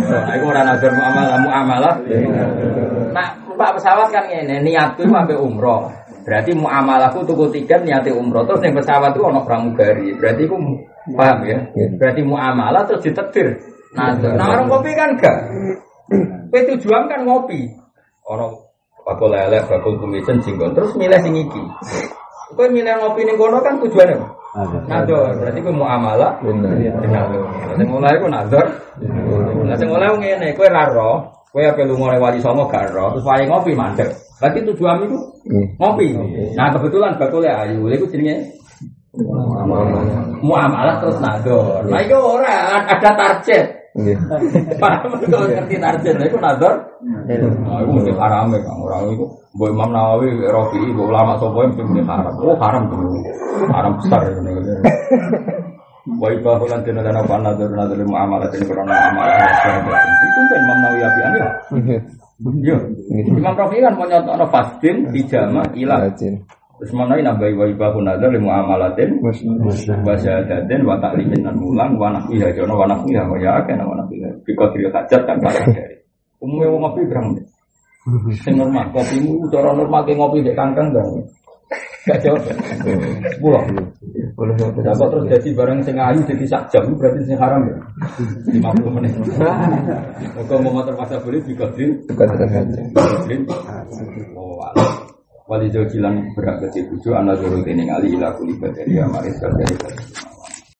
Nah, iku ora nazar muamalah, muamalah. Nah, Pak pesawat kan ngene, niatku sampai umroh. Berarti muamalahku tuku tiket niati umroh terus yang pesawat itu ono pramugari. Berarti aku paham ya. Berarti muamalah terus ditetir. Nah, nah orang kopi kan gak. Kowe tujuan kan ngopi. Orang bakul lele, bakul kumisan jinggon terus milih sing iki. Kowe milih ngopi ning kono kan tujuannya Nador, berarti ku muamalah. Benar. Sing mulai ku nador. Nah sing mulai ngene, kowe ra roh, kowe ape lunga wali songo gak roh, terus wae ngopi mandek. Berarti tujuan itu ngopi. Nah kebetulan bakulnya ayu, itu jenenge muamalah terus nador. Nah itu orang ada target. Paham kalau ngerti target, itu nador. Nah itu mesti haram ya kang orang itu. Bu Imam Nawawi, Rofi, bu ulama sopo mesti mesti haram. Oh haram tuh, haram besar ini. Wa ibahu lan dina lan apa nador muamalah karena amalah kan Imam Nawawi apian ya. Iya. Imam Rafi kan mau nyontok fastin hijama ilah. Terus mana ini nambahi wa ibahu nazar limu amalatin wa syahadatin wa taklimin dan mulang wa nakwiha jono wa nakwiha wa ya akeh wa nakwiha bikot diri hajat kan kalau dari umumnya mau ngopi berang deh yang normal kopimu cara normal kayak ngopi dek kangkang dong gak boleh dapat terus jadi barang sing ayu jadi sak jam berarti sing haram ya? Lima puluh menit. Kalau mau motor masa boleh dikotin dikotin oh wali jauh jilan berak kecil buju anak jauh ini ngali ilah kulibat dari amaris dari